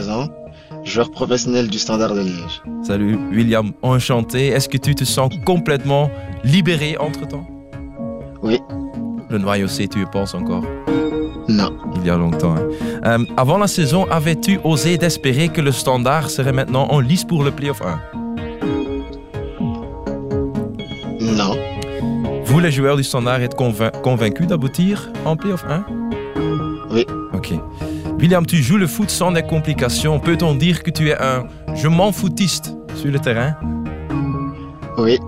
23 ans, joueur professionnel du Standard de Liège. Salut William, enchanté. Est-ce que tu te sens complètement libéré entre-temps? Oui. Le noyau C, tu y penses encore? Non. Il y a longtemps. hein. Euh, avant la saison, avais-tu osé d'espérer que le standard serait maintenant en lice pour le playoff 1 Non. Vous, les joueurs du standard, êtes convain- convaincus d'aboutir en playoff 1 Oui. Ok. William, tu joues le foot sans des complications. Peut-on dire que tu es un je m'en foutiste sur le terrain? Oui.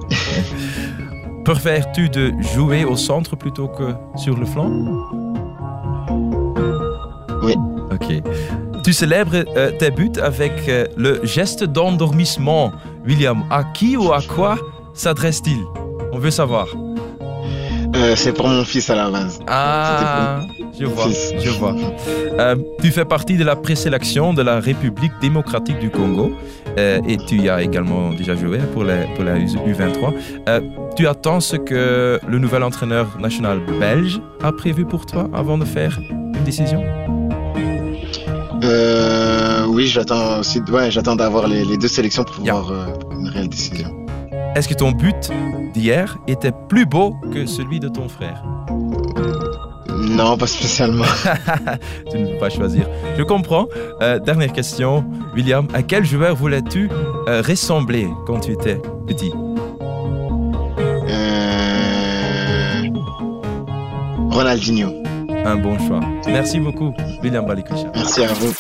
Préfères-tu de jouer au centre plutôt que sur le flanc? Oui. Ok. Tu célèbres euh, tes buts avec euh, le geste d'endormissement. William, à qui ou à quoi s'adresse-t-il? On veut savoir. Euh, c'est pour mon fils à la base. Ah, je vois, fils. je vois. Euh, tu fais partie de la présélection de la République démocratique du Congo euh, et tu y as également déjà joué pour la, pour la U23. Euh, tu attends ce que le nouvel entraîneur national belge a prévu pour toi avant de faire une décision? Oui, j'attends aussi. Ouais, j'attends d'avoir les, les deux sélections pour Yeah. pouvoir une réelle décision. Est-ce que ton but d'hier était plus beau que celui de ton frère? Non, pas spécialement. Tu ne peux pas choisir. Je comprends. Euh, dernière question. William, à quel joueur voulais-tu euh, ressembler quand tu étais petit? Euh... Ronaldinho. Un bon choix. Merci beaucoup, William Balikwisha. Merci à vous.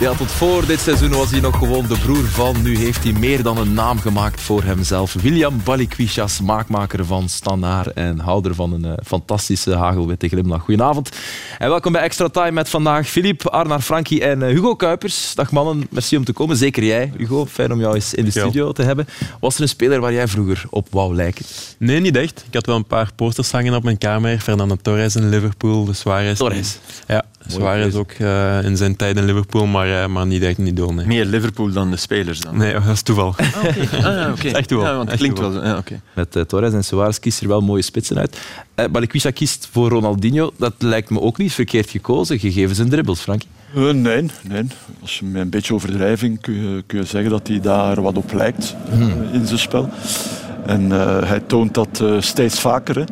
Ja, tot voor dit seizoen was hij nog gewoon de broer van. Nu heeft hij meer dan een naam gemaakt voor hemzelf. William Balikwisha, smaakmaker van Standaard en houder van een eh, fantastische hagelwitte glimlach. Goedenavond en welkom bij Extra Time met vandaag Filip, Arnar Frankie en eh, Hugo Kuipers. Dag mannen, merci om te komen. Zeker jij, Hugo. Fijn om jou eens in de studio te hebben. Was er een speler waar jij vroeger op wou lijken? Nee, niet echt. Ik had wel een paar posters hangen op mijn kamer. Fernando Torres in Liverpool, de Suarez. Torres. Ja, Suarez keuze. ook eh, in zijn tijd in Liverpool, maar, eh, maar niet echt idool. Nee, Meer Liverpool dan de spelers dan? nee dat is toeval. Ah, oké. Echt wel. Ja, want het Echt klinkt wel. wel. Ja, oké. Met eh, Torres en Suarez kiest er wel mooie spitsen uit. Eh Balikwisha kiest voor Ronaldinho. Dat lijkt me ook niet verkeerd gekozen, gegeven zijn dribbles, Frankie. Eh, nee, nee. Als je met een beetje overdrijving kun je, kun je zeggen dat hij daar wat op lijkt eh, in zijn spel. En eh, hij toont dat eh, steeds vaker. Hè.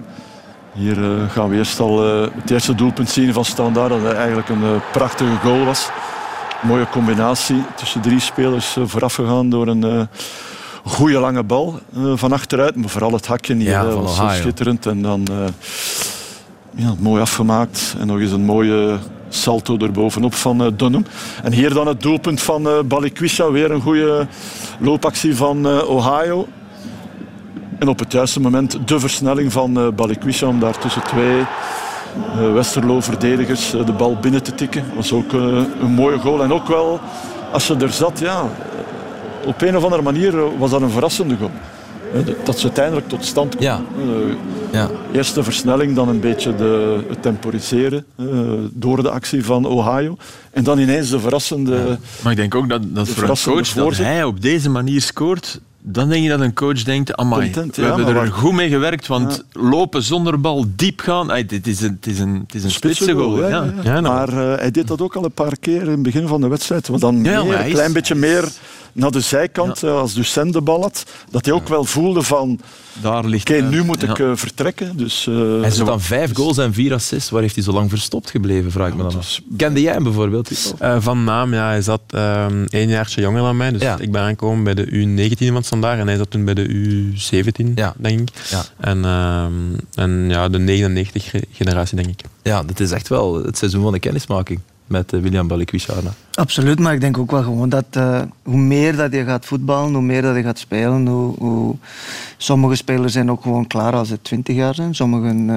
Hier eh, gaan we eerst al eh, het eerste doelpunt zien van Standaard, dat eigenlijk een eh, prachtige goal was. Mooie combinatie tussen drie spelers voorafgegaan door een goede lange bal van achteruit. Maar vooral het hakje Ja, van was zo schitterend. En dan ja, mooi afgemaakt. En nog eens een mooie salto erbovenop van Dunham. En hier dan het doelpunt van uh, Balikwisha. Weer een goede loopactie van Ohio. En op het juiste moment de versnelling van uh, Balikwisha om daar tussen twee uh, Westerlo-verdedigers uh, de bal binnen te tikken. was ook uh, een mooie goal. En ook wel, als ze er zat, ja, op een of andere manier was dat een verrassende goal. Dat ze uiteindelijk tot stand kwam. Ja. ja. Eerst de versnelling, dan een beetje de, het temporiseren door de actie van Ohio. En dan ineens de verrassende... Ja. Maar ik denk ook dat, dat voor een coach, dat hij op deze manier scoort, dan denk je dat een coach denkt, amai, Content, we ja, hebben er goed mee gewerkt, want ja. lopen zonder bal, diep gaan, ay, dit is een, het is een, het is een spitse goal. Ja, ja, ja. Maar uh, hij deed dat ook al een paar keer in het begin van de wedstrijd. Want dan meer, een klein is... beetje meer naar de zijkant, uh, als Ducent de bal had, dat hij ook wel voelde van, daar ligt oké, nu moet ik uh, vertrekken. Dus, hij zit aan vijf goals en vier assists. Waar heeft hij zo lang verstopt gebleven, vraag ik me dan af. Kende jij hem bijvoorbeeld? van naam, ja. Hij zat ehm, één jaartje jonger dan mij. Dus ja. ik ben aangekomen bij de U19 van Standaard en hij zat toen bij de U17, ja. denk ik. Ja. En, um, en ja, de 99 generatie, denk ik. Ja, dit is echt wel het seizoen van de kennismaking. Met William Balikwisha. Absoluut, maar ik denk ook wel gewoon dat hoe meer dat je gaat voetballen, hoe meer dat je gaat spelen, hoe, hoe... sommige spelers zijn ook gewoon klaar als ze twintig jaar zijn. Sommigen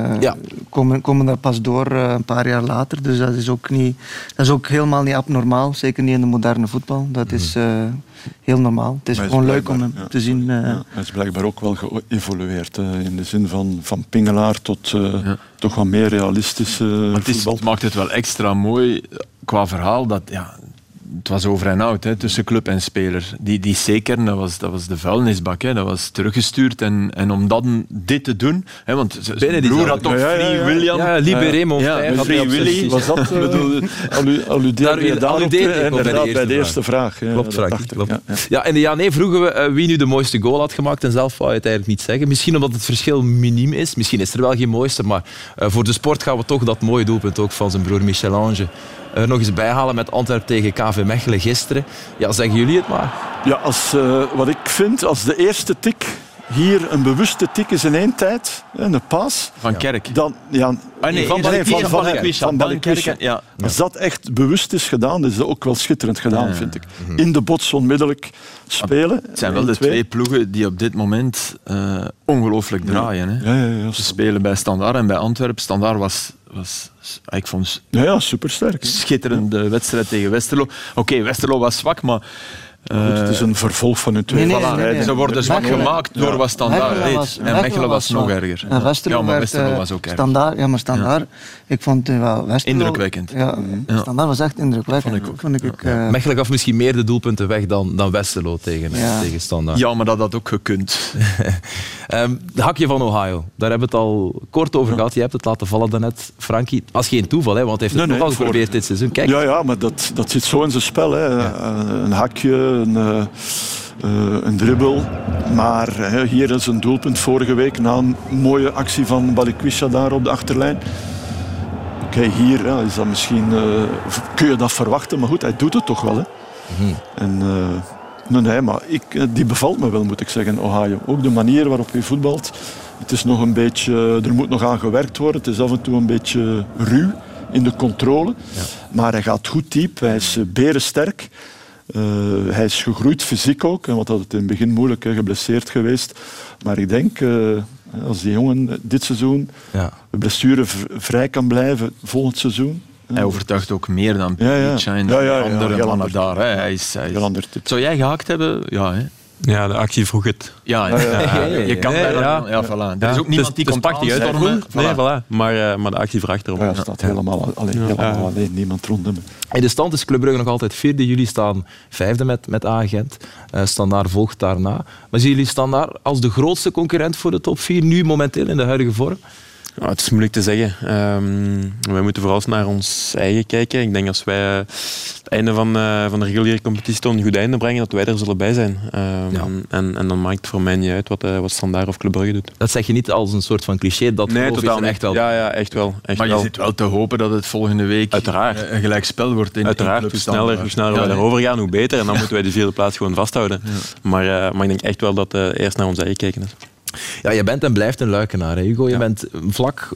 komen, komen daar pas door een paar jaar later. Dus dat is ook niet, dat is ook helemaal niet abnormaal, zeker niet in de moderne voetbal. Dat is mhm heel normaal. Het is gewoon leuk om hem te zien. Uh... hij is blijkbaar ook wel geëvolueerd. Uh, in de zin van, van pingelaar tot uh, toch wat meer realistische maar het, is, het maakt het wel extra mooi qua verhaal dat ja, het was over en out hè, tussen club en speler. Die, die zeker, dat was, dat was de vuilnisbak. Hè, dat was teruggestuurd. En, en om dan dit te doen... Hè, want zijn broer had toch ja, Free William... Ja, Libéré mon ja, Free Willy. Was dat... Uh, alludeerde je daarop bij de eerste vraag. Klopt, Frank. Klopt. Ja, in de ja nee vroegen we uh, wie nu de mooiste goal had gemaakt. En zelf wou je het eigenlijk niet zeggen. Misschien omdat het verschil miniem is. Misschien is er wel geen mooiste. Maar uh, voor de sport gaan we toch dat mooie doelpunt ook van zijn broer Michel Ange er nog eens bijhalen met Antwerpen tegen KV Mechelen gisteren. Ja, zeggen jullie het maar. Ja, als, uh, wat ik vind, als de eerste tik hier een bewuste tik is in één tijd, een paas. Van Kerk. Dan, ja, ah, nee, van, nee, van, van, van, van Ja. Als dat echt bewust is gedaan, is dat ook wel schitterend gedaan, vind ik. Mhm. In de bots onmiddellijk spelen. Het zijn wel de twee ploegen die op dit moment uh, ongelooflijk draaien. Hè. Ja, ja, ja, Ze spelen bij Standaard en bij Antwerpen. Standaard was was, ik vond ja, ja, supersterk. Schitterende wedstrijd tegen Westerlo. Oké, Westerlo was zwak, maar het is een vervolg van hun twee nee, Ze worden zwak gemaakt door wat standaard deed. En Mechelen was, nog erger. En Westerlo, ja, maar Westerlo was ook erger. Standaard, ja, maar standaard. Ik vond uh, wel Westerlo... Indrukwekkend. Ja, standaard was echt indrukwekkend. Vond ik ook. Vond ik, uh, Mechelen gaf misschien meer de doelpunten weg dan, dan Westerlo tegen, tegen standaard. Ja, maar dat had ook gekund. um, de hakje van Ohio. Daar hebben we het al kort over gehad. Je hebt het laten vallen daarnet, Frankie. Als geen toeval, hè, want hij heeft het nee, geprobeerd dit seizoen. Kijk. Ja, ja, maar dat, dat zit zo in zijn spel. Hè. Een hakje een, uh, een dribbel. Maar hier is een doelpunt vorige week na een mooie actie van Balikwisha daar op de achterlijn. Oké, hier ja, is dat misschien, uh, kun je dat verwachten, maar goed, hij doet het toch wel. Hè. Mm En, nee, nee, maar ik, die bevalt me wel, moet ik zeggen, Ohio. Ook de manier waarop hij voetbalt. Het is nog een beetje, er moet nog aan gewerkt worden. Het is af en toe een beetje ruw in de controle. Ja. Maar hij gaat goed diep, hij is berensterk. Uh, hij is gegroeid fysiek ook, want dat het in het begin moeilijk hè, geblesseerd geweest. Maar ik denk, uh, als die jongen dit seizoen ja. blessurevrij kan blijven volgend seizoen. Hij overtuigt ook meer dan ja, ja. en ja, ja, andere mannen daar. Hè. Hij is, hij is... Zou jij gehakt hebben? Ja, hè? Ja, de actie vroeg het. Ja, ja, je kan bijna... Ja, ja, voilà. Er is ook niemand die komt aanstormen. Nee, voilà. Maar, uh, maar de actie vraagt erom. Ja, staat helemaal alleen, helemaal alleen niemand rond hem. In de stand is Club Brugge nog altijd vierde. Jullie staan vijfde met, met Agent. Uh, Standaard volgt daarna. Maar zien jullie Standaard als de grootste concurrent voor de top 4 nu momenteel in de huidige vorm? Ja, het is moeilijk te zeggen. Um, wij moeten vooral naar ons eigen kijken. Ik denk als wij het einde van, uh, van de reguliere competitie tot een goed einde brengen, dat wij er zullen bij zijn. Um, ja. en, en dan maakt het voor mij niet uit wat, uh, wat Standaard of Club Brugge doet. Dat zeg je niet als een soort van cliché, dat nee, totaal echt wel. Ja, ja, echt wel. Echt maar je zit wel te hopen dat het volgende week Uiteraard. een gelijk spel wordt in Uiteraard, in hoe sneller, hoe sneller ja, we erover gaan, hoe beter. En dan moeten wij de vierde plaats gewoon vasthouden. Maar, uh, maar ik denk echt wel dat eerst naar ons eigen kijken is. Ja, je bent en blijft een luikenaar, hè, Hugo. Je bent vlak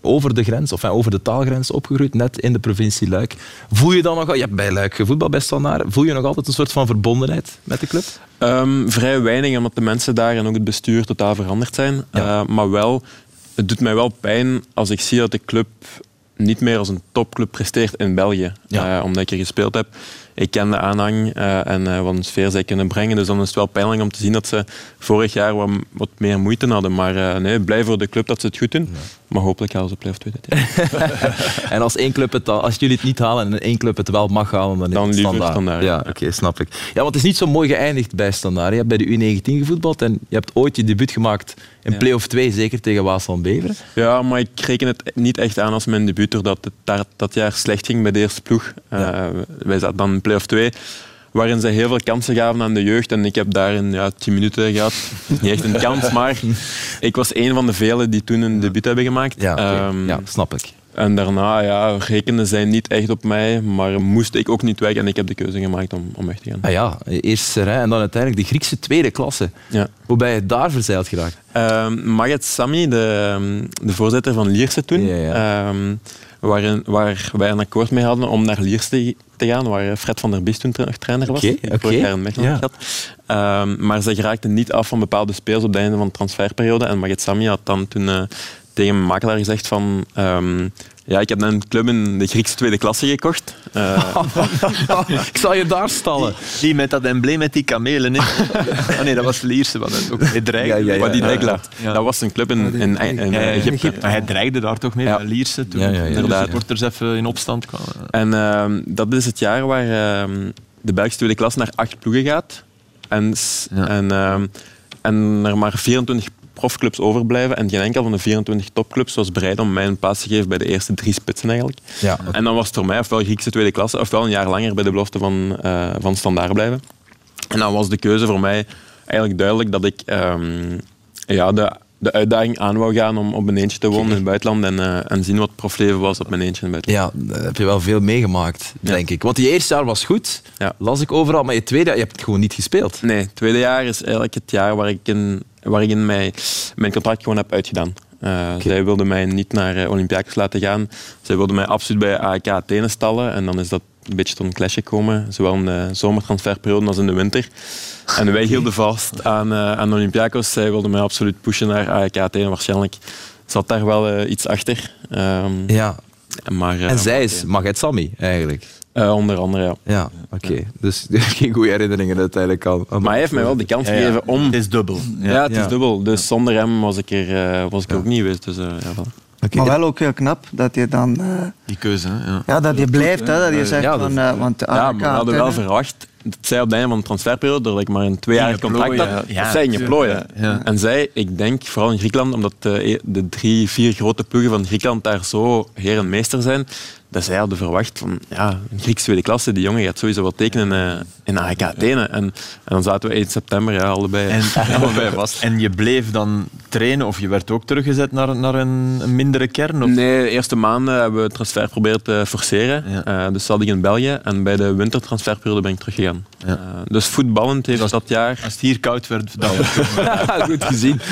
over de grens, of over de taalgrens opgegroeid, net in de provincie Luik. Voel je dan nog, je hebt bij Luik gevoetbald, Standaard, voel je nog altijd een soort van verbondenheid met de club? Um, vrij weinig, omdat de mensen daar en ook het bestuur totaal veranderd zijn. Uh, maar wel, het doet mij wel pijn als ik zie dat de club niet meer als een topclub presteert in België. Ja. Uh, omdat ik er gespeeld heb ik ken de aanhang uh, en uh, wat een sfeer zij kunnen brengen. Dus dan is het wel pijnlijk om te zien dat ze vorig jaar wat, wat meer moeite hadden. Maar uh, nee, blij voor de club dat ze het goed doen. Maar hopelijk halen ze play tweede. en als één club het als jullie het niet halen en één club het wel mag halen, dan, dan is het standaard. standaard. Ja, oké, snap ik. Ja, want het is niet zo mooi geëindigd bij standaard. Je hebt bij de U19 gevoetbald en je hebt ooit je debuut gemaakt in play-off 2, zeker tegen Waasland Beveren. Ja, maar ik reken het niet echt aan als mijn debuut, doordat het dat, dat jaar slecht ging bij de eerste ploeg. Ja. wij zaten dan in play-off 2 waarin ze heel veel kansen gaven aan de jeugd. En ik heb daarin ja, tien minuten gehad. Niet echt een kans, maar ik was een van de velen die toen een debuut hebben gemaakt. Ja, um, ja snap ik. En daarna ja, rekenden zij niet echt op mij, maar moest ik ook niet weg en ik heb de keuze gemaakt om, om weg te gaan. Ah ja, eerst Serijn en dan uiteindelijk de Griekse tweede klasse. Ja. Hoe ben je daar verzeild geraakt? Um, Maget Sami, de, de voorzitter van Lierse toen, Ja, ja. ehm, waarin, waar wij een akkoord mee hadden om naar Lierse te gaan, waar Fred van der Biest toen trainer was. Oké, die oké. Ja. had. Ehm, maar ze geraakten niet af van bepaalde spelers op het einde van de transferperiode. En Maget Sami had dan toen eh, tegen mijn makelaar gezegd van... ehm, ja, ik heb een club in de Griekse tweede klasse gekocht. Eh, ik zal je daar stallen. Die met dat embleem met die kamelen. Ah, nee, dat was Lierse. Wat ook hij dreigde. Ja, ja, ja. Wat die. Dat was een club in, in, in. Egypte. Maar hij dreigde daar toch mee bij Lierse toen de supporters even in opstand kwamen. En ehm, dat is het jaar waar ehm, de Belgische tweede klas naar acht ploegen gaat. En, en, en er maar 24 profclubs overblijven. En geen enkel van de 24 topclubs was bereid om mij een plaats te geven bij de eerste drie spitsen eigenlijk. Ja. En dan was het voor mij ofwel Griekse tweede klasse, ofwel een jaar langer bij de belofte van, eh van Standaard blijven. En dan was de keuze voor mij eigenlijk duidelijk dat ik ehm, ja, de, de uitdaging aan wou gaan om op mijn eentje te wonen in het buitenland en, eh, en zien wat profleven was op mijn eentje in het buitenland. Ja, daar heb je wel veel meegemaakt, Ja. denk ik. Want die eerste jaar was goed, Ja. las ik overal, maar je tweede jaar, je hebt gewoon niet gespeeld. Nee, het tweede jaar is eigenlijk het jaar waar ik in, waar ik in mij, mijn contract gewoon heb uitgedaan. Eh, Zij wilden mij niet naar Olympiakos laten gaan. Zij wilden mij absoluut bij AEK Athene stallen. En dan is dat een beetje tot een clash gekomen. Zowel in de zomertransferperiode als in de winter. En wij hielden vast aan, eh, aan Olympiakos. Zij wilden mij absoluut pushen naar AEK Athene. Waarschijnlijk zat daar wel iets achter. Ehm, Ja. maar, En zij is Maget Sami, eigenlijk. Eh, onder andere, ja. Ja, oké. Dus geen goede herinneringen uiteindelijk aan- Maar hij heeft mij wel de kans Ja, ja. gegeven om... Het is dubbel. Ja, het Ja. is dubbel. Dus zonder hem was ik er, eh, was ik ook niet geweest. Dus, eh, ja. Maar wel ook heel knap dat je dan... eh, Die keuze, hè, ja. ja, dat je blijft, hè, dat je zegt Ja, dat- van... eh, want Ja, AEK maar we hadden wel verwacht dat zij op het einde van de transferperiode, doordat ik maar een tweejarig contract had, ja. dat zij gingen plooien. En zij, ik denk, vooral in Griekenland, omdat de, de drie, vier grote ploegen van Griekenland daar zo heer en meester zijn, dat zij hadden verwacht van, ja, een Grieks tweede klasse, die jongen gaat sowieso wel tekenen eh, in AEK Athene. En, en dan zaten we 1 september ja, allebei, En, allebei vast. en je bleef dan trainen of je werd ook teruggezet naar, naar een, een mindere kern? Of? Nee, de eerste maanden hebben we het transfer proberen te forceren. Ja. Eh, dus zat ik in België en bij de wintertransferperiode ben ik teruggegaan. Ja. Eh, dus voetballend heeft dat jaar... Als het hier koud werd, dan Goed gezien.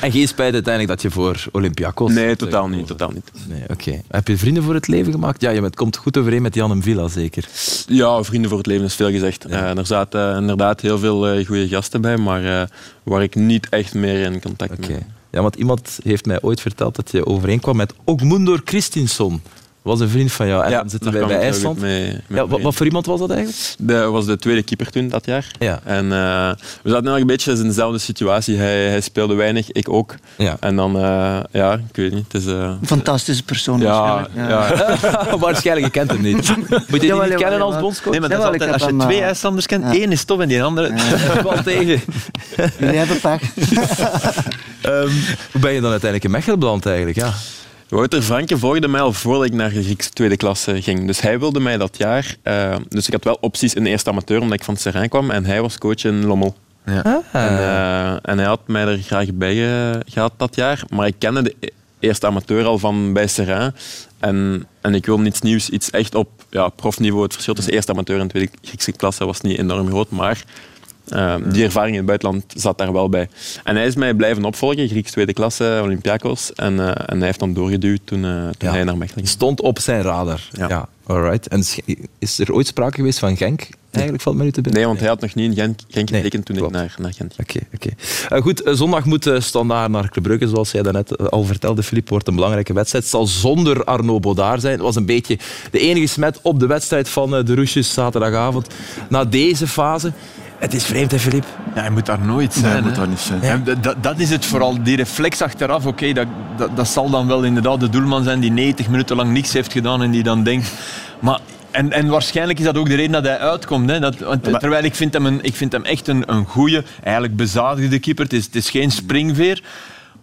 En geen spijt uiteindelijk dat je voor Olympiakos... Nee, totaal niet. Totaal niet. Nee, oké. Heb je vrienden voor het leven gemaakt? Ja, je bent- komt goed overeen met Jan en Villa, zeker. Ja, vrienden voor het leven is veel gezegd. Eh, er zaten inderdaad heel veel eh, goede gasten bij, maar eh, waar ik niet echt meer in contact mee Ja, want iemand heeft mij ooit verteld dat je overeenkwam met Ogmundur Christinsson. Was een vriend van jou. En dan zitten wij bij IJsland. goed mee- mee Ja, wat, voor iemand was dat eigenlijk? Dat was de tweede keeper toen, dat jaar. Ja. En eh, we zaten eigenlijk een beetje in dezelfde situatie. Hij, hij speelde weinig, ik ook. Ja. En dan, eh, ja, ik weet niet. Het is, eh, Een fantastische persoon ja, waarschijnlijk. ja. Waarschijnlijk, je kent hem niet. Moet je die niet kennen als bondscoach? Nee, maar dat altijd, als je twee IJslanders kent, ja. één is top en die andere... Wel tegen. Jullie hebben pech. Ehm, hoe ben je dan uiteindelijk in Mechelen beland eigenlijk? Ja. Wouter Franke volgde mij al voordat ik naar de Griekse tweede klasse ging. Dus hij wilde mij dat jaar... eh, dus ik had wel opties in de eerste amateur, omdat ik van Serijn kwam. En hij was coach in Lommel. En, eh, en hij had mij er graag bij ge- gehad dat jaar. Maar ik kende de e- eerste amateur al van bij Serrain. En, en ik wil niets nieuws, iets echt op ja, profniveau. Het verschil tussen eerste amateur en tweede Griekse klasse was niet enorm groot. Maar eh, die ervaring in het buitenland zat daar wel bij. En hij is mij blijven opvolgen, Grieks tweede klasse, Olympiakos. En, eh, en hij heeft dan doorgeduwd toen, eh, toen Ja. hij naar Mechelen ging. Stond op zijn radar. Ja. Ja. alright. En is er ooit sprake geweest van Genk? Eigenlijk valt mij nu te binnen. Nee, want hij had nog niet in Genk, Genk Nee, getekend toen klopt. ik naar, naar Gent ging. Oké, oké. Eh, goed, zondag moet Standaard naar Club Brugge, zoals jij daarnet al vertelde, Filip. Wordt een belangrijke wedstrijd. Het zal zonder Arno Baudard zijn. Het was een beetje de enige smet op de wedstrijd van de Roesjes zaterdagavond. Na deze fase. Het is vreemd, hè, Filip? Ja, hij moet daar nooit Nee, zijn. dat moet daar niet zijn. Dat- dat, is het vooral, die reflex achteraf. Oké, dat, dat, dat zal dan wel inderdaad de doelman zijn die 90 minuten lang niks heeft gedaan en die dan denkt... Maar, en, en waarschijnlijk is dat ook de reden dat hij uitkomt. Hè? Dat, terwijl ik vind hem, een, ik vind hem echt een, een goede, eigenlijk bezadigde keeper. Het is, het is geen springveer.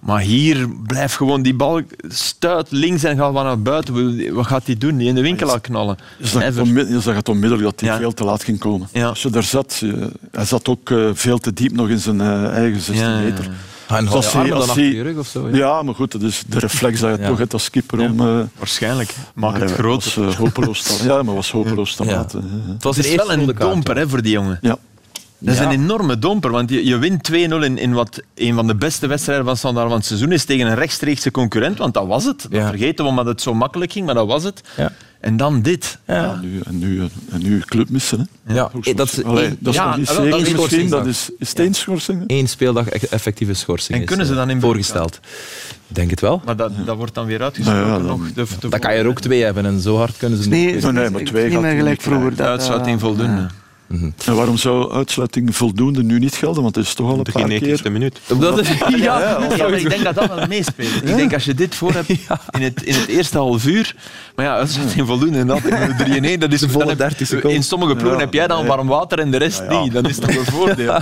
Maar hier blijft gewoon die bal stuit links en gaat wat naar buiten. Wat gaat hij doen? Die in de winkel al knallen. Je zag, je zag het onmiddellijk dat hij Ja. veel te laat ging komen. Ja. Als je daar zat, je- hij zat ook eh, veel te diep nog in zijn eh, eigen 16 Ja, ja, ja. meter. Ah, en Dus je als hij- rug of zo? Ja, maar goed, dat is de reflex dat je Ja. toch hebt als keeper om... eh, Waarschijnlijk. Maak maar het hij was, eh, hopeloos ja, maar was hopeloos te Ja. laten. Het was is wel een domper hè, voor die jongen. Ja. Dat is Ja. een enorme domper, want je, je wint 2-0 in, in wat een van de beste wedstrijden van Standaard van het seizoen is tegen een rechtstreekse concurrent, want dat was het. Dat Ja. vergeten we omdat het zo makkelijk ging, maar dat was het. Ja. En dan dit. Ja, nu, en, nu, en nu club missen. Hè. Ja, eh, dat is Allee, één- dat is nog niet dat misschien, dat is, is het één schorsing. Eén speeldag e- effectieve schorsing En kunnen ze eh, dan in voorgesteld. Ik denk het wel. Maar dat, dat wordt dan weer uitgesproken ja, dan- nog. De, de Dan kan je er ook twee hebben en zo hard kunnen ze Nee, niet. Nee, maar twee niet gaat meer gelijk niet vroeger. dat, uitsluiting eh, voldoende. En waarom zou uitsluiting voldoende nu niet gelden? Want het is toch al een paar 93e keer... minuut. Dat is, ja, Ja, ik denk dat dat wel meespeelt. Ik denk als je dit voor hebt in, het, in het eerste half uur. Maar ja, uitsluiting voldoende en dat in de 3 1 dat is De volle dan heb- 30 seconden. In sommige ploegen heb jij dan warm water en de rest niet. Dan is dat een voordeel.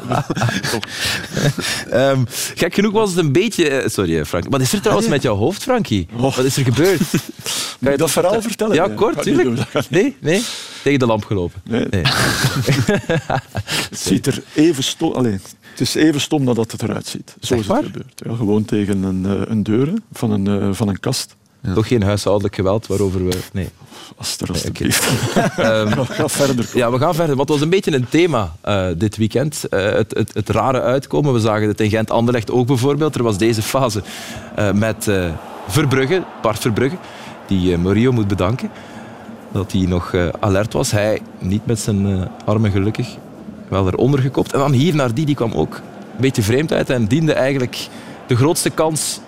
Ehm, gek genoeg was het een beetje... eh, Sorry eh, Frank. Wat is er trouwens met jouw hoofd, Frankie? Oh. Wat is er gebeurd? Moet ik dat verhaal vertellen? Ja, kort, tuurlijk. Nee, nee. Tegen de lamp gelopen. Nee. Nee. Het ziet er even stom... Allee, het is even stom dan dat het eruit ziet. Zo is het waar? gebeurd. Ja, gewoon tegen een, eh, een deur van een, eh, van een kast. Toch geen huishoudelijk geweld waarover we... Nee. Als er oké. alstublieft. Ehm, verder. Ja, we gaan verder. Want het was een beetje een thema eh, dit weekend. Eh, het, het, het rare uitkomen. We zagen het in Gent-Anderlecht ook bijvoorbeeld. Er was deze fase eh, met eh, Verbrugge, Bart Verbrugge, die Murillo moet bedanken. Dat hij nog eh, alert was. Hij niet met zijn eh, armen gelukkig. Wel eronder gekopt. En dan hier naar die, die kwam ook een beetje vreemd uit. En diende eigenlijk de grootste kans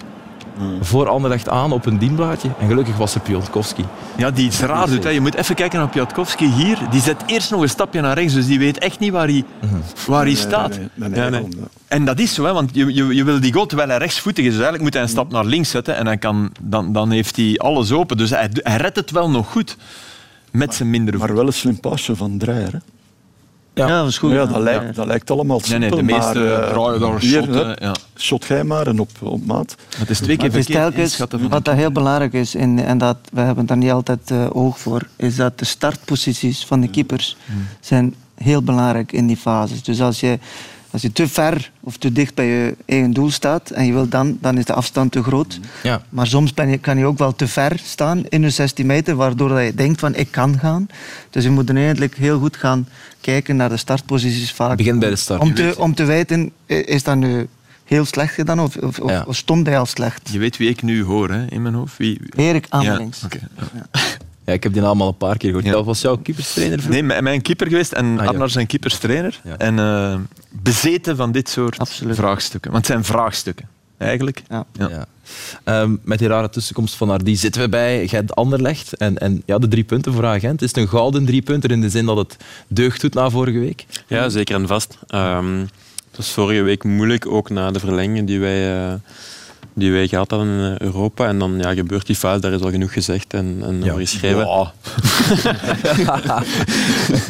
voor Anderlecht aan op een dienblaadje. En gelukkig was het Pionkowski. Ja, die iets raar doet. Hè. Je moet even kijken naar Piatkowski hier. Die zet eerst nog een stapje naar rechts, dus die weet echt niet waar hij, waar hij staat. Nee, nee, nee, Ja, nee. nee, nee. En dat is zo, hè, want je, je, je wil die goal terwijl hij rechtsvoetig is. Dus eigenlijk moet hij een stap naar links zetten en hij kan, dan, dan heeft hij alles open. Dus hij, hij redt het wel nog goed met zijn mindere voet. Maar wel een slim pasje van Dreyer. Hè? Ja. Ja, dat is goed. Ja, dat, lijkt, dat lijkt allemaal Nee, nee, simpel, de meeste maar, eh, draaien daar hier, shotten, hè, ja. Shot jij maar en op, op maat. Het is twee keer verkeerd telkens, wat dat heel belangrijk is, en, en dat, we hebben daar niet altijd eh, oog voor, is dat de startposities van de keepers zijn heel belangrijk in die fases. Dus als je, als je te ver of te dicht bij je eigen doel staat en je wilt dan, dan is de afstand te groot. Ja. Maar soms ben je, kan je ook wel te ver staan in je 16 meter, waardoor dat je denkt van ik kan gaan. Dus je moet dan eigenlijk heel goed gaan kijken naar de startposities vaak. Begin bij de start. Om te, om te weten, is dat nu heel slecht gedaan of, of, Ja. stond hij al slecht? Je weet wie ik nu hoor hè, in mijn hoofd. Wie... Erik Ja, Amelings. Ja, ik heb die naam al een paar keer gehoord. Ja. Dat was jouw keeperstrainer vroeger? Nee, mijn keeper geweest en Ah, ja. Arnar zijn keeperstrainer. Ja. En eh, bezeten van dit soort Absoluut. vraagstukken. Want het zijn vraagstukken, eigenlijk. Ja. Ja. Ja. Ehm, met die rare tussenkomst van Nardi zitten we bij Gent-Anderlecht. En, en ja, de drie punten voor Agent. Is het een gouden drie punten in de zin dat het deugd doet na vorige week? Ja, zeker en vast. Ehm, het was vorige week moeilijk, ook na de verlenging die wij, eh, die wij gehad hadden in eh, Europa. En dan ja, gebeurt die fase, daar is al genoeg gezegd en, en Ja. over geschreven.